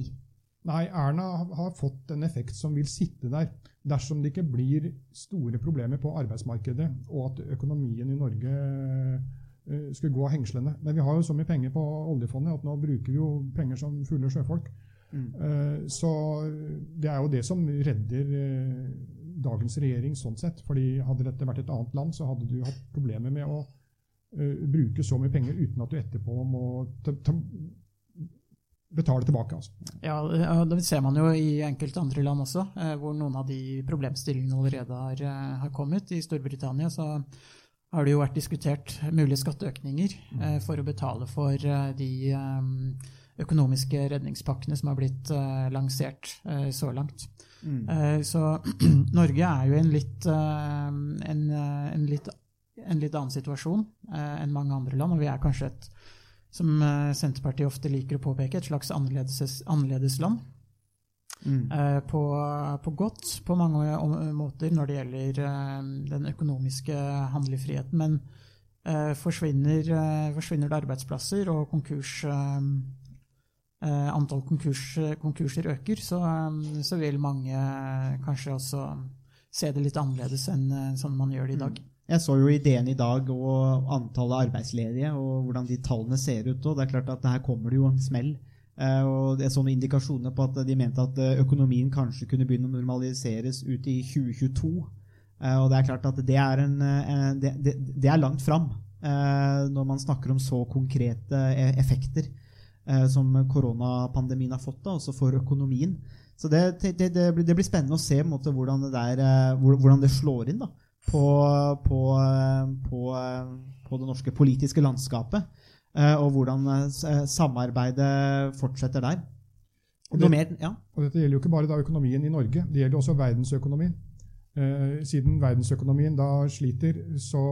Nei, Erna har- fått en effekt som vil sitte der dersom det ikke blir store problemer på arbeidsmarkedet, og at økonomien i Norge eh, skulle gå av hengslene. Men vi har jo så mye penger på oljefondet at nå bruker vi jo penger som fulle sjøfolk. Mm. Eh, Så det er jo det som redder eh, dagens regjering sånn sett. fordi hadde dette vært et annet land, så hadde du hatt problemer med å bruke så mye penger uten at du etterpå må betale tilbake. altså. Ja, Det ser man jo i enkelte andre land også, eh, hvor noen av de problemstillingene allerede har, eh, har kommet. I Storbritannia så har det jo vært diskutert mulige skatteøkninger mm. for å betale for eh, de eh, økonomiske redningspakkene som har blitt eh, lansert eh, så langt. Mm. Eh, Så Norge er jo en litt, eh, en, eh, en litt, en litt annen situasjon eh, enn mange andre land, og vi er kanskje et, som eh, Senterpartiet ofte liker å påpeke, et slags annerledes, annerledes land. Mm. Eh, På, på godt på mange måter når det gjelder eh, den økonomiske handlefriheten, men forsvinner, forsvinner det arbeidsplasser og konkurs, antall konkurs, konkurser øker, så, så vil mange kanskje også se det litt annerledes enn sånn man gjør det i dag. Jeg så jo ideen i dag og antallet arbeidsledige og hvordan de tallene ser ut. og Det er klart at her kommer det jo en smell. Eh, og Det er sånne indikasjoner på at de mente at eh, økonomien kanskje kunne begynne å normaliseres ut i 2022. Eh, og det er klart at det er, en, det, det, det er langt fram når man snakker om så konkrete effekter som koronapandemien har fått, da, også for økonomien. Så det, blir, spennende å se måte, hvordan, der, hvordan det slår inn da, på, på, på, på det norske politiske landskapet. eh, Og hvordan eh, samarbeidet fortsetter der. Og det- mer? Ja. Og dette gjelder jo ikke bare økonomien i Norge, det gjelder også verdensøkonomien. Eh, siden verdensøkonomien da sliter, så,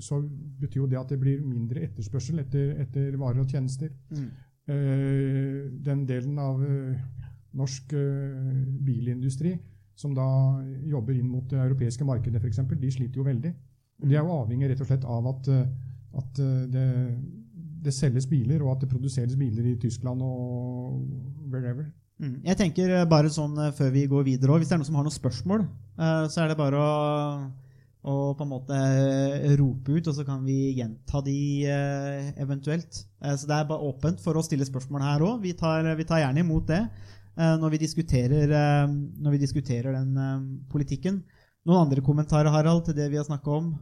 så betyr jo det at det blir mindre etterspørsel etter, etter varer og tjenester. Mm. Eh, den delen av eh, norsk eh, bilindustri som da jobber inn mot det europeiske markedet f.eks., de sliter jo veldig. De er jo avhengig rett og slett av at, eh, at eh, det, det selges biler, og at det produseres biler i Tyskland og wherever. Mm. Jeg tenker eh, bare sånn før vi går videre Hvis det er noen som har noen spørsmål, så er det bare å, å på en måte rope ut, og så kan vi gjenta de eventuelt. Så det er bare åpent for å stille spørsmål her òg. Vi, vi tar gjerne imot det når vi diskuterer, eh, når vi diskuterer den eh, politikken. Noen andre kommentarer, Harald, til det vi har snakka om?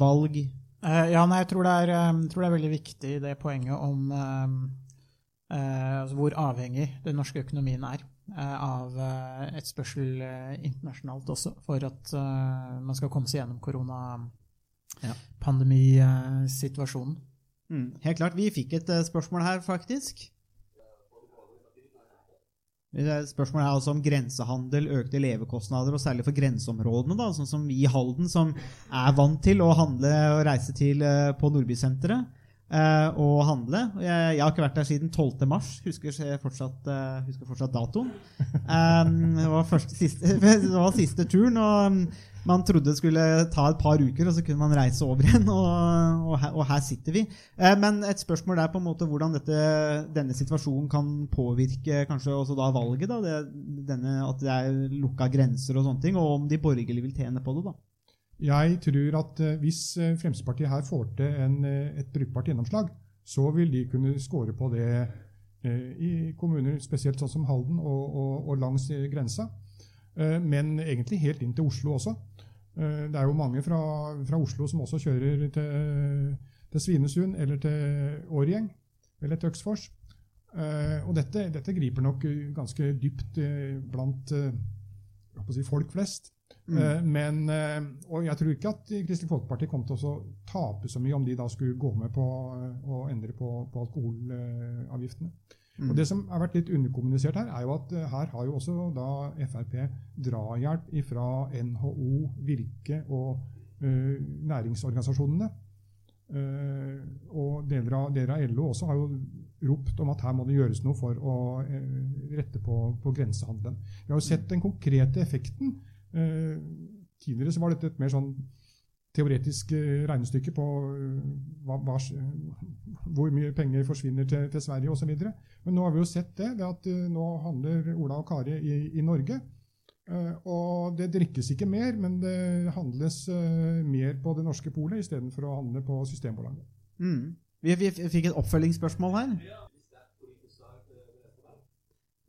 Valg? Eh, ja, nei, jeg tror det, er, jeg tror det er veldig viktig det poenget om eh, eh, altså hvor avhengig den norske økonomien er eh, av eh, etterspørsel eh, internasjonalt også, for at eh, man skal komme seg gjennom Ja. Mm. Helt klart. Vi fikk et eh, spørsmål her, faktisk. Spørsmålet er altså om grensehandel, økte levekostnader, og særlig for grenseområdene, da, sånn som vi i Halden, som er vant til å handle og reise til eh, på Nordbysenteret eh, og handle. Jeg, jeg har ikke vært der siden 12. mars, husker fortsatt, uh, husker fortsatt datoen. Um, det, var første, siste, det var siste turen, og um, man trodde det skulle ta et par uker, og så kunne man reise over igjen. Og, og, her, og her sitter vi. Eh, men et spørsmål er på en måte hvordan dette, denne situasjonen kan påvirke kanskje også da valget. Da, det, denne, at det er lukka grenser og sånne ting, og om de borgerlige vil tjene på det. da. Jeg tror at eh, hvis eh, Fremskrittspartiet her får til en, eh, et brukbart gjennomslag, så vil de kunne score på det i kommuner spesielt sånn som Halden og, og, og langs grensa. Men egentlig helt inn til Oslo også. Det er jo mange fra, fra Oslo som også kjører til, til Svinesund eller til Årgjeng eller til Øksfors. Og dette, dette griper nok ganske dypt blant si, folk flest. Eh, Men, eh, og jeg tror ikke at Kristelig Folkeparti kom til å tape så mye om de da skulle gå med på eh, å endre på, på alkoholavgiftene. Og Det som har vært litt underkommunisert her, er jo at her har jo også da Frp drahjelp fra NHO, Virke og uh, næringsorganisasjonene. Uh, og deler av, deler av LO også har jo ropt om at her må det gjøres noe for å uh, rette på, på grensehandelen. Vi har jo sett den konkrete effekten. Eh, tidligere så var dette et mer sånn teoretisk eh, regnestykke på eh, hva, hva, hvor mye penger forsvinner til, til Sverige osv. Men nå har vi jo sett det, det at nå handler Ola og Kari i, i Norge. Eh, og det drikkes ikke mer, men det handles mer på det norske polet istedenfor å handle på Systembolaget. Mm. Vi, vi fikk et oppfølgingsspørsmål her.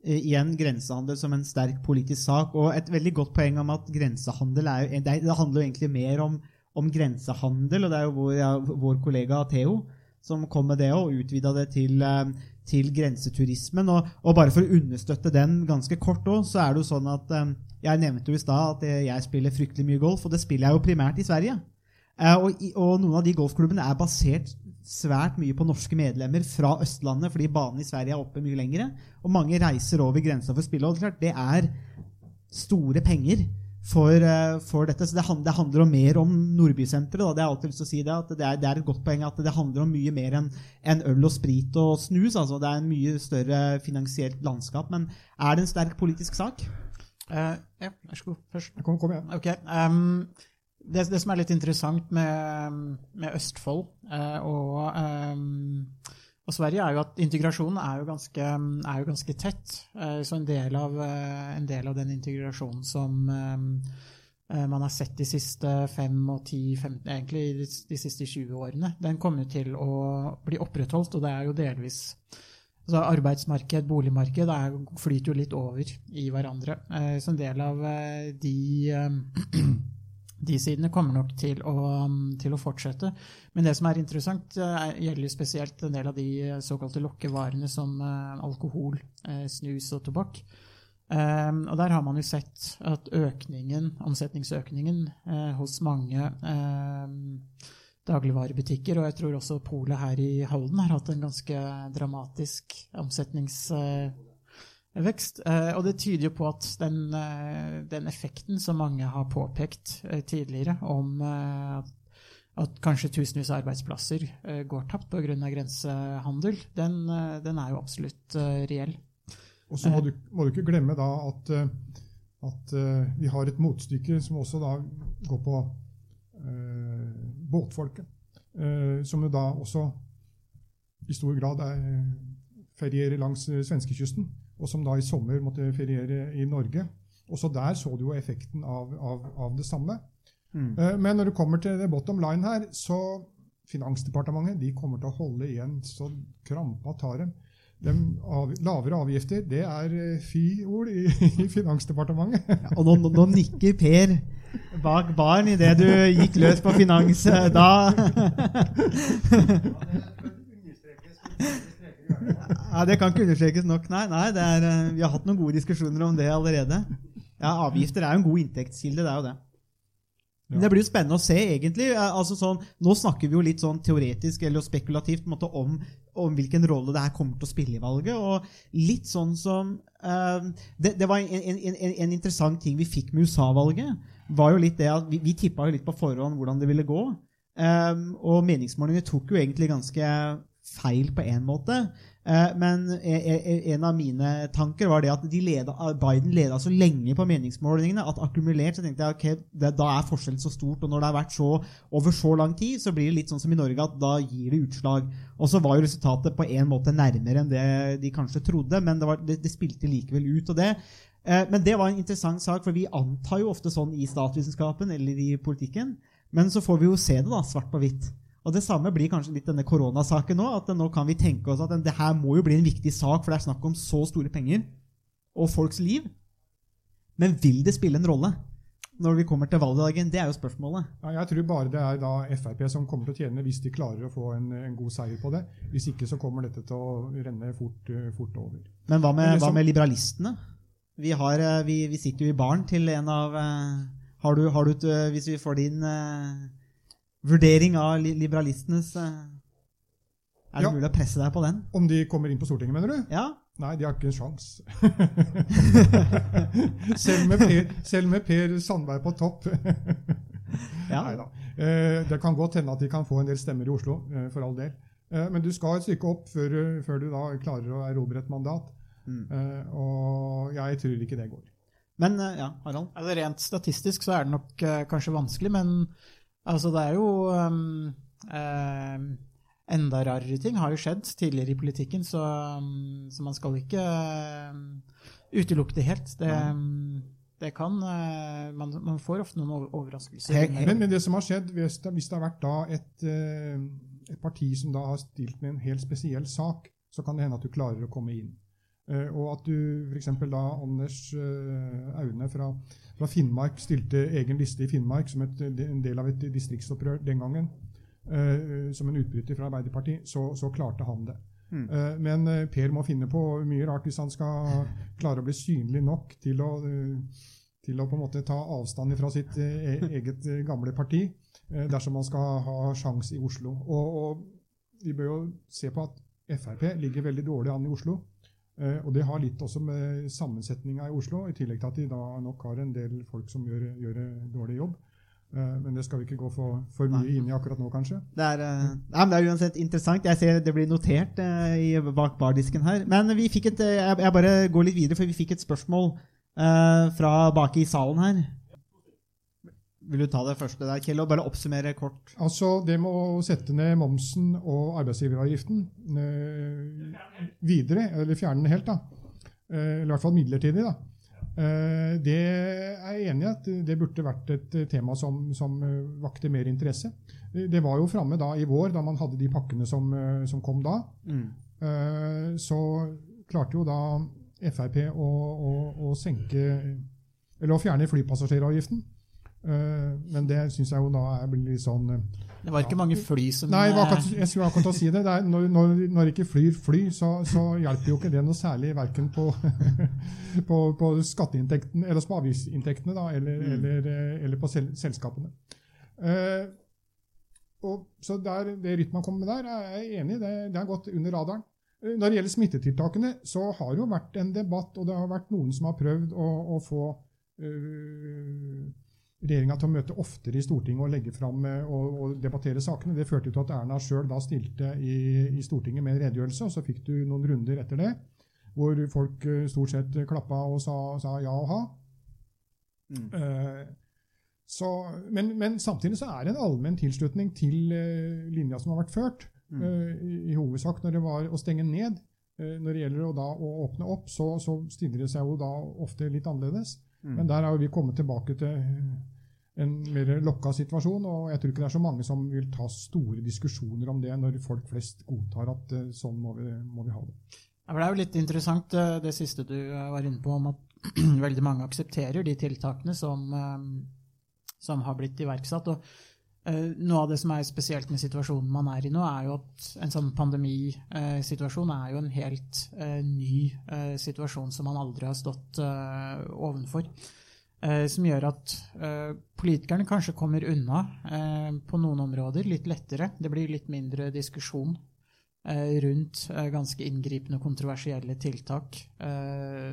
Eh, Igjen grensehandel som en sterk politisk sak. Og et veldig godt poeng om at grensehandel er jo, det, handler jo egentlig mer om, om grensehandel, og det er jo vår, ja, vår kollega Theo som kom med det og utvida det til, eh, til grenseturismen. Og, og bare for å understøtte den ganske kort òg, så er det jo sånn at eh, Jeg nevnte jo i stad at jeg spiller fryktelig mye golf, og det spiller jeg jo primært i Sverige. Og, og noen av de golfklubbene er basert svært mye på norske medlemmer fra Østlandet, fordi banen i Sverige er oppe mye lengre. Og mange reiser over grensa for å spille. Og det er klart, det er store penger for, eh, for dette. Så det, det handler om mer om Nordbysenteret. Det er si det, det er, det er et godt poeng at det handler om mye mer enn en øl og sprit og snus. altså Det er en mye større finansielt landskap. Men er det en sterk politisk sak? Uh, ja, vær så god. Først. Kom, kom igjen. Ok. ehm, det, det som er litt interessant med, med Østfold eh, og, ehm, og Sverige, er jo at integrasjonen er jo ganske, er jo ganske tett. Eh, så en del, av, eh, en del av den integrasjonen som eh, man har sett de siste fem og ti, 15, egentlig de, de siste 20 årene, den kommer til å bli opprettholdt, og det er jo delvis Altså arbeidsmarked, boligmarked er, flyter jo litt over i hverandre. Eh, så en del av eh, de, eh, de sidene kommer nok til å, til å fortsette. Men det som er interessant, eh, gjelder spesielt en del av de eh, såkalte lokkevarene som eh, alkohol, snus og tobakk. Og der har man jo sett at økningen, omsetningsøkningen hos mange dagligvarebutikker, og jeg tror også polet her i Halden har hatt en ganske dramatisk vekst. Eh, og det tyder jo på at den, eh, den effekten som mange har påpekt eh, tidligere, om at, at kanskje tusenvis av arbeidsplasser går tapt pga. grensehandel, den, den er jo absolutt reell. Og så må du, må du ikke glemme da at, at vi har et motstykke som også da går på eh, båtfolket. eh, som jo da også i stor grad er, ferierer langs svenskekysten, og som da i sommer måtte feriere i Norge. Også der så du jo effekten av, av, av det samme. Mm. Eh, Men når det kommer til det bottom line her, så Finansdepartementet de kommer til å holde igjen så krampa tar dem. De av, lavere avgifter, det er eh, fy-ord i, i Finansdepartementet. Ja, og nå, nå, nå nikker Per bak baren idet du gikk løs på finans. eh, Da ja, Det kan ikke understrekes nok. Nei, nei det er, eh, vi har hatt noen gode diskusjoner om det allerede. Ja, Avgifter er jo en god inntektskilde. det er jo det. Men Det blir jo spennende å se, egentlig. Altså sånn, nå snakker vi jo litt sånn teoretisk eller spekulativt måte, om, om hvilken rolle det her kommer til å spille i valget. Og litt sånn som uh, det, det var en, en, en, en interessant ting vi fikk med USA-valget. var jo litt det at Vi, vi tippa jo litt på forhånd hvordan det ville gå. Um, og meningsmålingene tok jo egentlig ganske feil på én måte. Eh, Men e- e- en av mine tanker var det at de leda, Biden leda så lenge på meningsmålingene at akkumulert så tenkte jeg ok, det, da er forskjellen så stort. Og når det har vært så over så lang tid, så blir det litt sånn som i Norge at da gir det utslag. Og så var jo resultatet på en måte nærmere enn det de kanskje trodde, men det, var, det, det spilte likevel ut. og det eh, men det var en interessant sak, for vi antar jo ofte sånn i statsvitenskapen eller i politikken. Men så får vi jo se det da, svart på hvitt. Og Det samme blir kanskje litt denne koronasaken nå. at Nå kan vi tenke oss at det her må jo bli en viktig sak, for det er snakk om så store penger og folks liv. Men vil det spille en rolle når vi kommer til valgdagen? Det er jo spørsmålet. Ja, jeg tror bare det er da Frp som kommer til å tjene hvis de klarer å få en, en god seier på det. Hvis ikke så kommer dette til å renne fort, eh, fort over. Men hva med, hva med liberalistene? Vi, har, eh, vi, vi sitter jo i baren til en av eh, Har du, har du Hvis vi får din vurdering av liberalistenes eh, Er det Ja. mulig å presse deg på den? Om de kommer inn på Stortinget, mener du? Ja? Nei, de har ikke en sjans. selv, med per, selv med Per Sandberg på topp. ja. Nei da. Det kan godt hende at de kan få en del stemmer i Oslo, eh, for all del. Eh, Men du skal et stykke opp før, du- før du da klarer å erobre et mandat. Mm. Eh, Og jeg tror ikke det går. Men eh, ja, Harald? Altså, rent statistisk så er det nok eh, kanskje vanskelig, men altså, det er jo um, um, Enda rarere ting har jo skjedd tidligere i politikken, så, um, så man skal ikke um, utelukke det helt. Det, um, det kan eh, man, man får ofte noen overraskelser. Helt- Men, men det som har skjedd, hvis det, hvis det har vært da et, eh, et parti som da har stilt med en helt spesiell sak, så kan det hende at du klarer å komme inn. Eh, og at du f.eks. da Anders eh, Aune fra, fra Finnmark stilte egen liste i Finnmark som et, en del av et distriktsopprør den gangen, eh, som en utbryter fra Arbeiderpartiet, så, så klarte han det. Mm. Eh, men eh, Per må finne på mye rart hvis han skal klare å bli synlig nok til å, eh, til å på en måte ta avstand fra sitt eh, e- eget eh, gamle parti, eh, dersom han skal ha sjans i Oslo. Og, og vi bør jo se på at Frp ligger veldig dårlig an i Oslo. Eh, og det har litt også med sammensetninga i Oslo, i tillegg til at de da nok har en del folk som gjør, gjør dårlig jobb. Eh, men det skal vi ikke gå for, for mye inn i akkurat nå, kanskje. Det er, ja, men det er uansett interessant. Jeg ser det blir notert eh, i, bak bardisken her. Men vi fikk et, eh, jeg, bare går litt videre, for vi fikk et spørsmål eh, fra bak i salen her. Vil du ta det første der, Kjell, og bare oppsummere kort? Altså det med å sette ned momsen og arbeidsgiveravgiften øh, videre, eller fjerne den helt, da. Eh, eller i hvert fall midlertidig, da. Eh, det er jeg enig i at det burde vært et tema som, som vakte mer interesse. Det var jo framme da i vår, da man hadde de pakkene som, som kom da. Eh, så klarte jo da Frp å, å, å senke Eller å fjerne flypassasjeravgiften. Eh, men det syns jeg jo da blir litt sånn eh, Det var ikke mange fly som Nei, det eh, akkurat, jeg skulle akkurat å si det. det er, når, når, når ikke flyr fly, så, så hjelper jo ikke det noe særlig verken på, på, på skatteinntektene eller på avgiftsinntektene, da, eller, eller, eh, eller på sel, selskapene. Eh, og, så der, det Rytman kommer med der, er jeg enig i. Det, det har gått under radaren. Når det gjelder smittetiltakene, så har det jo vært en debatt, og det har vært noen som har prøvd å, å få øh, regjeringa til å møte oftere i Stortinget og legge fram øh, og, og debattere sakene. Det førte til at Erna sjøl stilte i, i Stortinget med en redegjørelse, og så fikk du noen runder etter det hvor folk øh, stort sett klappa og sa, sa ja og ha. Eh, så, men, men samtidig så er det en allmenn tilslutning til eh, linja som har vært ført. eh, i, I hovedsak når det var å stenge ned. Eh, når det gjelder å, da, å åpne opp, så, så stiller det seg jo da ofte litt annerledes. Men der har vi kommet tilbake til en mer lokka situasjon, og jeg tror ikke det er så mange som vil ta store diskusjoner om det når folk flest godtar at eh, sånn må vi, må vi ha det. Ja, Det er jo litt interessant eh, det siste du eh, var inne på, om at veldig mange aksepterer de tiltakene som, som har blitt iverksatt. Og Noe av det som er spesielt med situasjonen man er i nå, er jo at en sånn pandemisituasjon er jo en helt ny situasjon som man aldri har stått ovenfor. Som gjør at eh, politikerne kanskje kommer unna eh, på noen områder litt lettere. Det blir litt mindre diskusjon eh, rundt eh, ganske inngripende og kontroversielle tiltak, eh,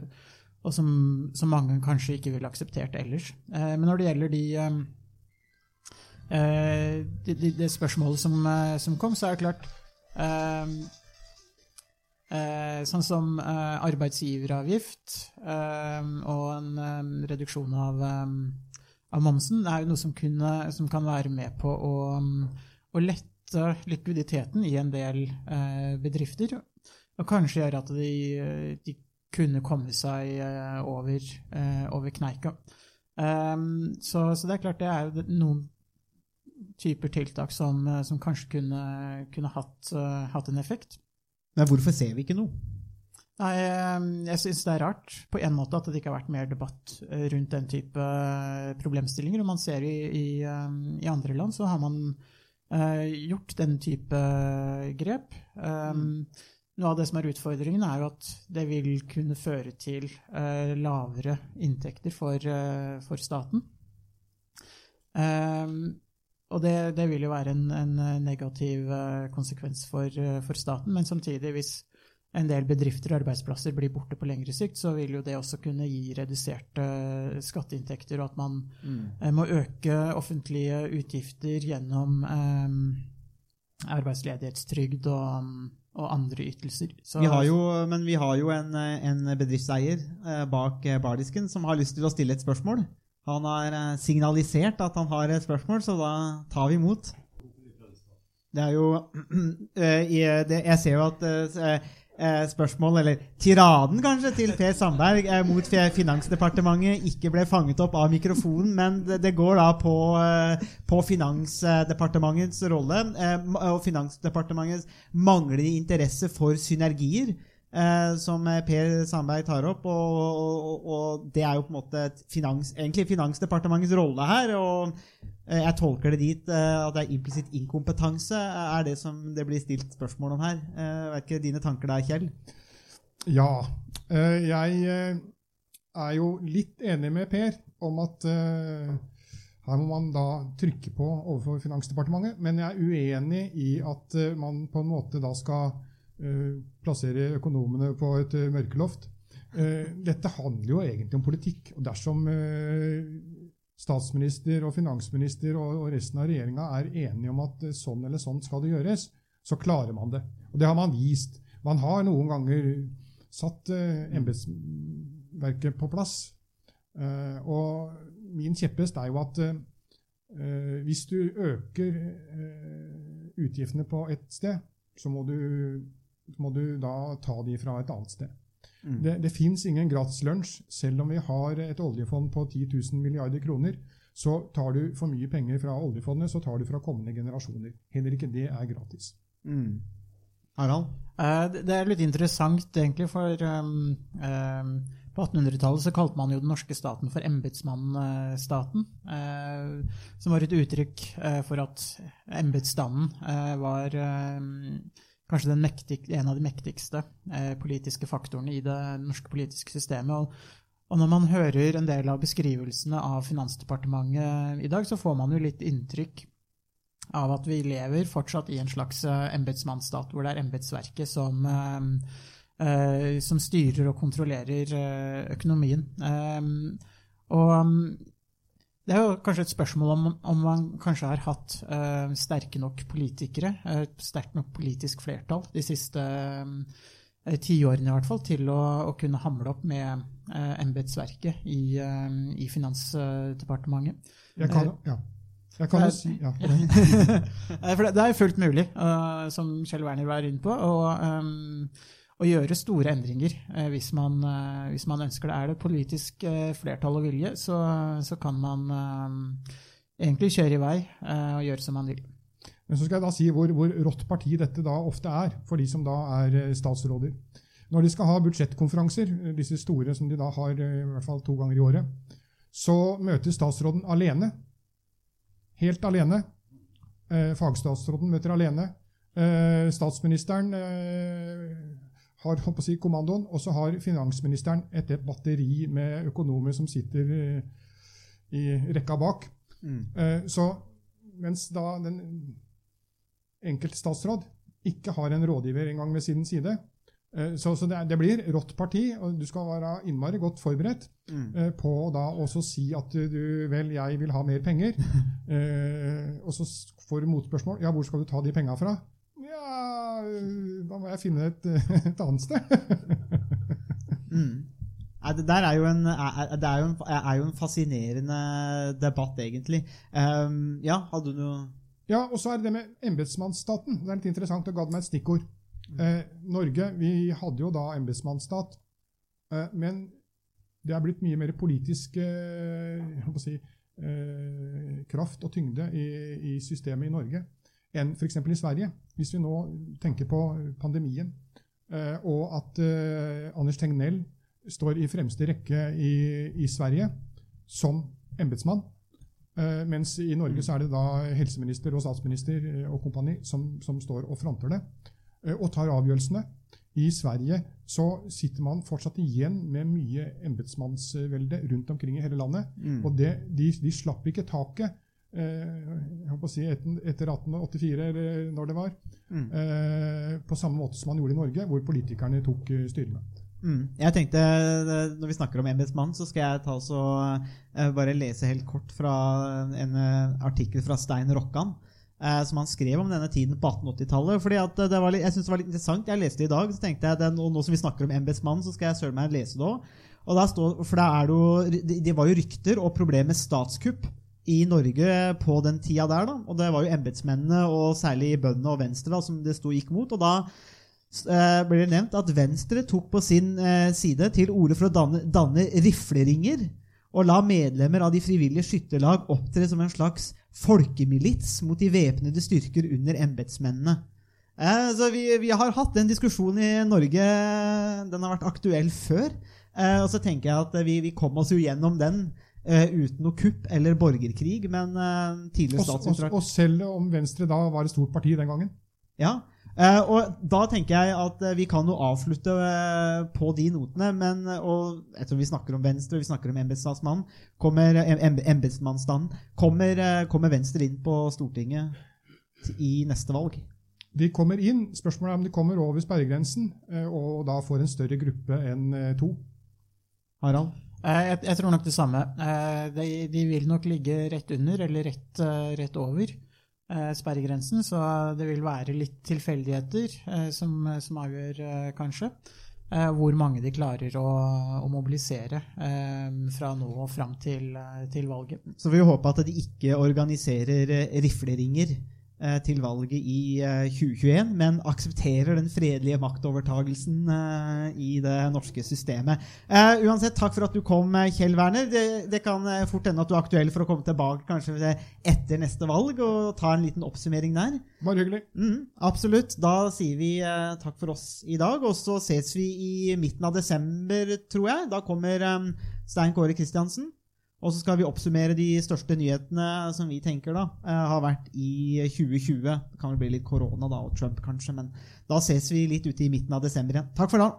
og som, som mange kanskje ikke ville akseptert ellers. Eh, men når det gjelder de, eh, eh, de, de, det spørsmålet som, eh, som kom, så er det klart eh, Sånn som eh, arbeidsgiveravgift eh, og en eh, reduksjon av, eh, av momsen er jo noe som, kunne, som kan være med på å, mm, å lette likviditeten i en del eh, bedrifter, og kanskje gjøre at de, de kunne komme seg over, over kneika. Så, så det er klart det er jo noen typer tiltak som, som kanskje kunne, kunne hatt, hatt en effekt. Men hvorfor ser vi ikke noe? Nei, eh, jeg syns det er rart på en måte at det ikke har vært mer debatt eh, rundt den type eh, problemstillinger. Og man ser i, i, i andre land så har man uh, gjort den type grep. Um, Noe av det som er utfordringen, er jo at det vil kunne føre til uh, lavere inntekter for, uh, for staten. Um, og det, det vil jo være en, en negativ eh, konsekvens for, eh, for staten, men samtidig, hvis en del bedrifter og arbeidsplasser blir borte på lengre sikt, så vil jo det også kunne gi reduserte eh, skatteinntekter, og at man mm. må øke offentlige utgifter gjennom eh, arbeidsledighetstrygd og, og andre ytelser. Så, Vi har jo, men vi har jo en, eh, en bedriftseier eh, bak eh, bardisken som har lyst til å stille et spørsmål. Han har eh, signalisert at han har et spørsmål, så da tar vi imot. Det er jo eh, det, Jeg ser jo at eh, eh, spørsmål, eller tiraden kanskje, til Per Sandberg eh, mot Finansdepartementet ikke ble fanget opp av mikrofonen, men det, går da på, eh, på Finansdepartementets rolle eh, og Finansdepartementets manglende interesse for synergier. Eh, som Per Sandberg tar opp, og, og, og det er jo på en måte finans, egentlig Finansdepartementets rolle her. og eh, Jeg tolker det dit eh, at det er implisitt inkompetanse, er det som det blir stilt spørsmål om her. Eh, vet ikke dine tanker der, Kjell? Ja. eh, Jeg eh, er jo litt enig med Per om at her må man da trykke på overfor Finansdepartementet, men jeg er uenig i at man på en måte da skal plassere økonomene på et eh, mørkeloft. Eh, Dette handler jo egentlig om politikk. og Dersom eh, statsminister og finansminister og resten av regjeringa er enige om at eh, sånn eller sånn skal det gjøres, så klarer man det. Og det har man vist. Man har noen ganger satt eh, embetsverket på plass. Eh, og min kjepphest er jo at eh, hvis du øker eh, utgiftene på ett sted, så må du, må du da ta de fra et annet sted. Det, det fins ingen gratis lunsj. Selv om vi har et oljefond på 10 000 milliarder kroner, så tar du for mye penger fra oljefondet, så tar du fra kommende generasjoner. Heller ikke det er gratis. Harald? Eh, det- er litt interessant, egentlig, for um, um, på 1800-tallet så kalte man jo den norske staten for embetsmannsstaten, Uh, som var et uttrykk eh, for at embetsstanden eh, var um, kanskje mektig, en av de mektigste eh, politiske faktorene i det norske politiske systemet. Og, og når man hører en del av beskrivelsene av Finansdepartementet i dag, så får man jo litt inntrykk av at vi lever fortsatt i en slags eh, embetsmannsstat, hvor det er embetsverket som, eh, eh, som styrer og kontrollerer eh, økonomien. Og det er jo kanskje et spørsmål om, om man kanskje har hatt uh, sterke nok politikere, eh, et sterkt nok politisk flertall de siste uh, tiårene i hvert fall, til å, å kunne hamle opp med uh, embetsverket i, uh, i Finansdepartementet. Jeg kan, ja. Jeg kan jo si ja. Eh, det, er jo fullt mulig, eh, som Kjell Werner var inne på, og... eh, å gjøre store endringer eh, hvis, man, eh, hvis man ønsker det. Er det politisk eh, flertall og vilje, så, så kan man egentlig kjøre i vei og gjøre som man vil. Men så skal jeg da si hvor, hvor rått parti dette da ofte er, for de som da er statsråder. Når de skal ha budsjettkonferanser, disse store som de da har i hvert fall to ganger i året, så møter statsråden alene. Helt alene. Fagstatsråden møter alene. Statsministeren har å si, kommandoen, og så har finansministeren et batteri med økonomer som sitter eh, i rekka bak. Mm. Eh, så mens da den enkelte statsråd ikke har en rådgiver engang ved sin side, eh, så, så det, det blir rått parti, og du skal være innmari godt forberedt Mm. eh, på da også si at du, vel, jeg vil ha mer penger. Eh, og så får du motspørsmål. Ja, hvor skal du ta de penga fra? Ja, da må jeg finne et, et annet sted. Mm. Det der er jo en, det er jo en, er jo en fascinerende debatt, egentlig. Um, ja, hadde du noe Ja, og så er det det med embetsmannsstaten. Det er litt interessant Du ga meg et stikkord. Eh, Norge vi hadde jo da embetsmannsstat, eh, men det er blitt mye mer politisk eh, si, eh, kraft og tyngde i, i systemet i Norge enn f.eks. i Sverige. Hvis vi nå tenker på pandemien, eh, og at eh, Anders Tegnell står i fremste rekke i, i Sverige som embetsmann, Eh, mens i Norge så er det da helseminister og statsminister og kompani som, som står og fronter det, og tar avgjørelsene. I Sverige så sitter man fortsatt igjen med mye embetsmannsvelde rundt omkring i hele landet. Mm. Og det, de, de slapp ikke taket jeg håper å si etter, etter 1884, eller når det var, Mm. eh, på samme måte som man gjorde i Norge, hvor politikerne tok eh, styringa. Mm. Jeg tenkte, eh, Når vi snakker om embetsmannen, så skal jeg ta så, eh, bare lese helt kort fra en eh, artikkel fra Stein Rokkan. eh, Som han skrev om denne tiden på 1880-tallet. fordi at det var litt, Jeg synes det var litt interessant. Jeg leste det i dag, så tenkte jeg nå, nå som vi snakker om embetsmannen, så skal jeg søren meg lese det òg. Og står, for det jo, det, det var jo rykter og problemer med statskupp i Norge på den tida der. da, Og det var jo embetsmennene, og særlig bøndene og Venstre, da, som det sto gikk mot. og da eh, blir det nevnt at Venstre tok på sin eh, side til orde for å danne, danne rifleringer og la medlemmer av de frivillige skytterlag opptre som en slags folkemilits mot de væpnede styrker under embetsmennene. Eh, så vi, vi har hatt den diskusjonen i Norge. Den har vært aktuell før. Og så tenker jeg at vi, vi kom oss jo gjennom den uten noe kupp eller borgerkrig, men eh, tidligere Og, og, og selv om Venstre da var et stort parti den gangen. ja, eh, og da tenker jeg at eh, vi kan jo avslutte eh, på de notene, men eh, og jeg tror vi snakker om Venstre, vi snakker om embetsmannsmannen, kommer, eh, embetsmannsstanden, kommer, eh, kommer Venstre inn på Stortinget i neste valg? De kommer inn. Spørsmålet er om de kommer over sperregrensen eh, og da får en større gruppe enn eh, to. Harald? Eh, Jeg, jeg tror nok det samme. Eh, De, de vil nok ligge rett under eller rett, eh, rett over sperregrensen, så det vil være litt tilfeldigheter som, som avgjør, kanskje, hvor mange de klarer å, å mobilisere fra nå og fram til, til valget. Så vi håper at de ikke organiserer rifleringer til valget i eh, 2021, men aksepterer den fredelige maktovertagelsen eh, i det norske systemet. Eh, uansett, takk for at du kom, eh, Kjell Werner. Det, det kan eh, fort hende at du er aktuell for å komme tilbake kanskje eh, etter neste valg og ta en liten oppsummering der. Bare hyggelig. Mm, absolutt. Da sier vi eh, takk for oss i dag, og så ses vi i midten av desember, tror jeg. Da kommer eh, Stein Kåre Kristiansen. Og så skal vi oppsummere de største nyhetene som vi tenker da eh, har vært i 2020. Det kan vel bli litt korona da, og Trump kanskje, men da ses vi litt ute i midten av desember igjen. Takk for da.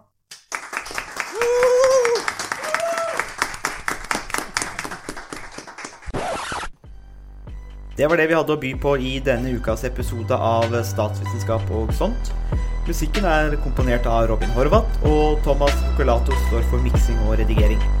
Det var det vi hadde å by på i denne ukas episode av Statsvitenskap og sånt. Musikken er komponert av Robin Horvath, og Thomas Focolato står for miksing og redigering.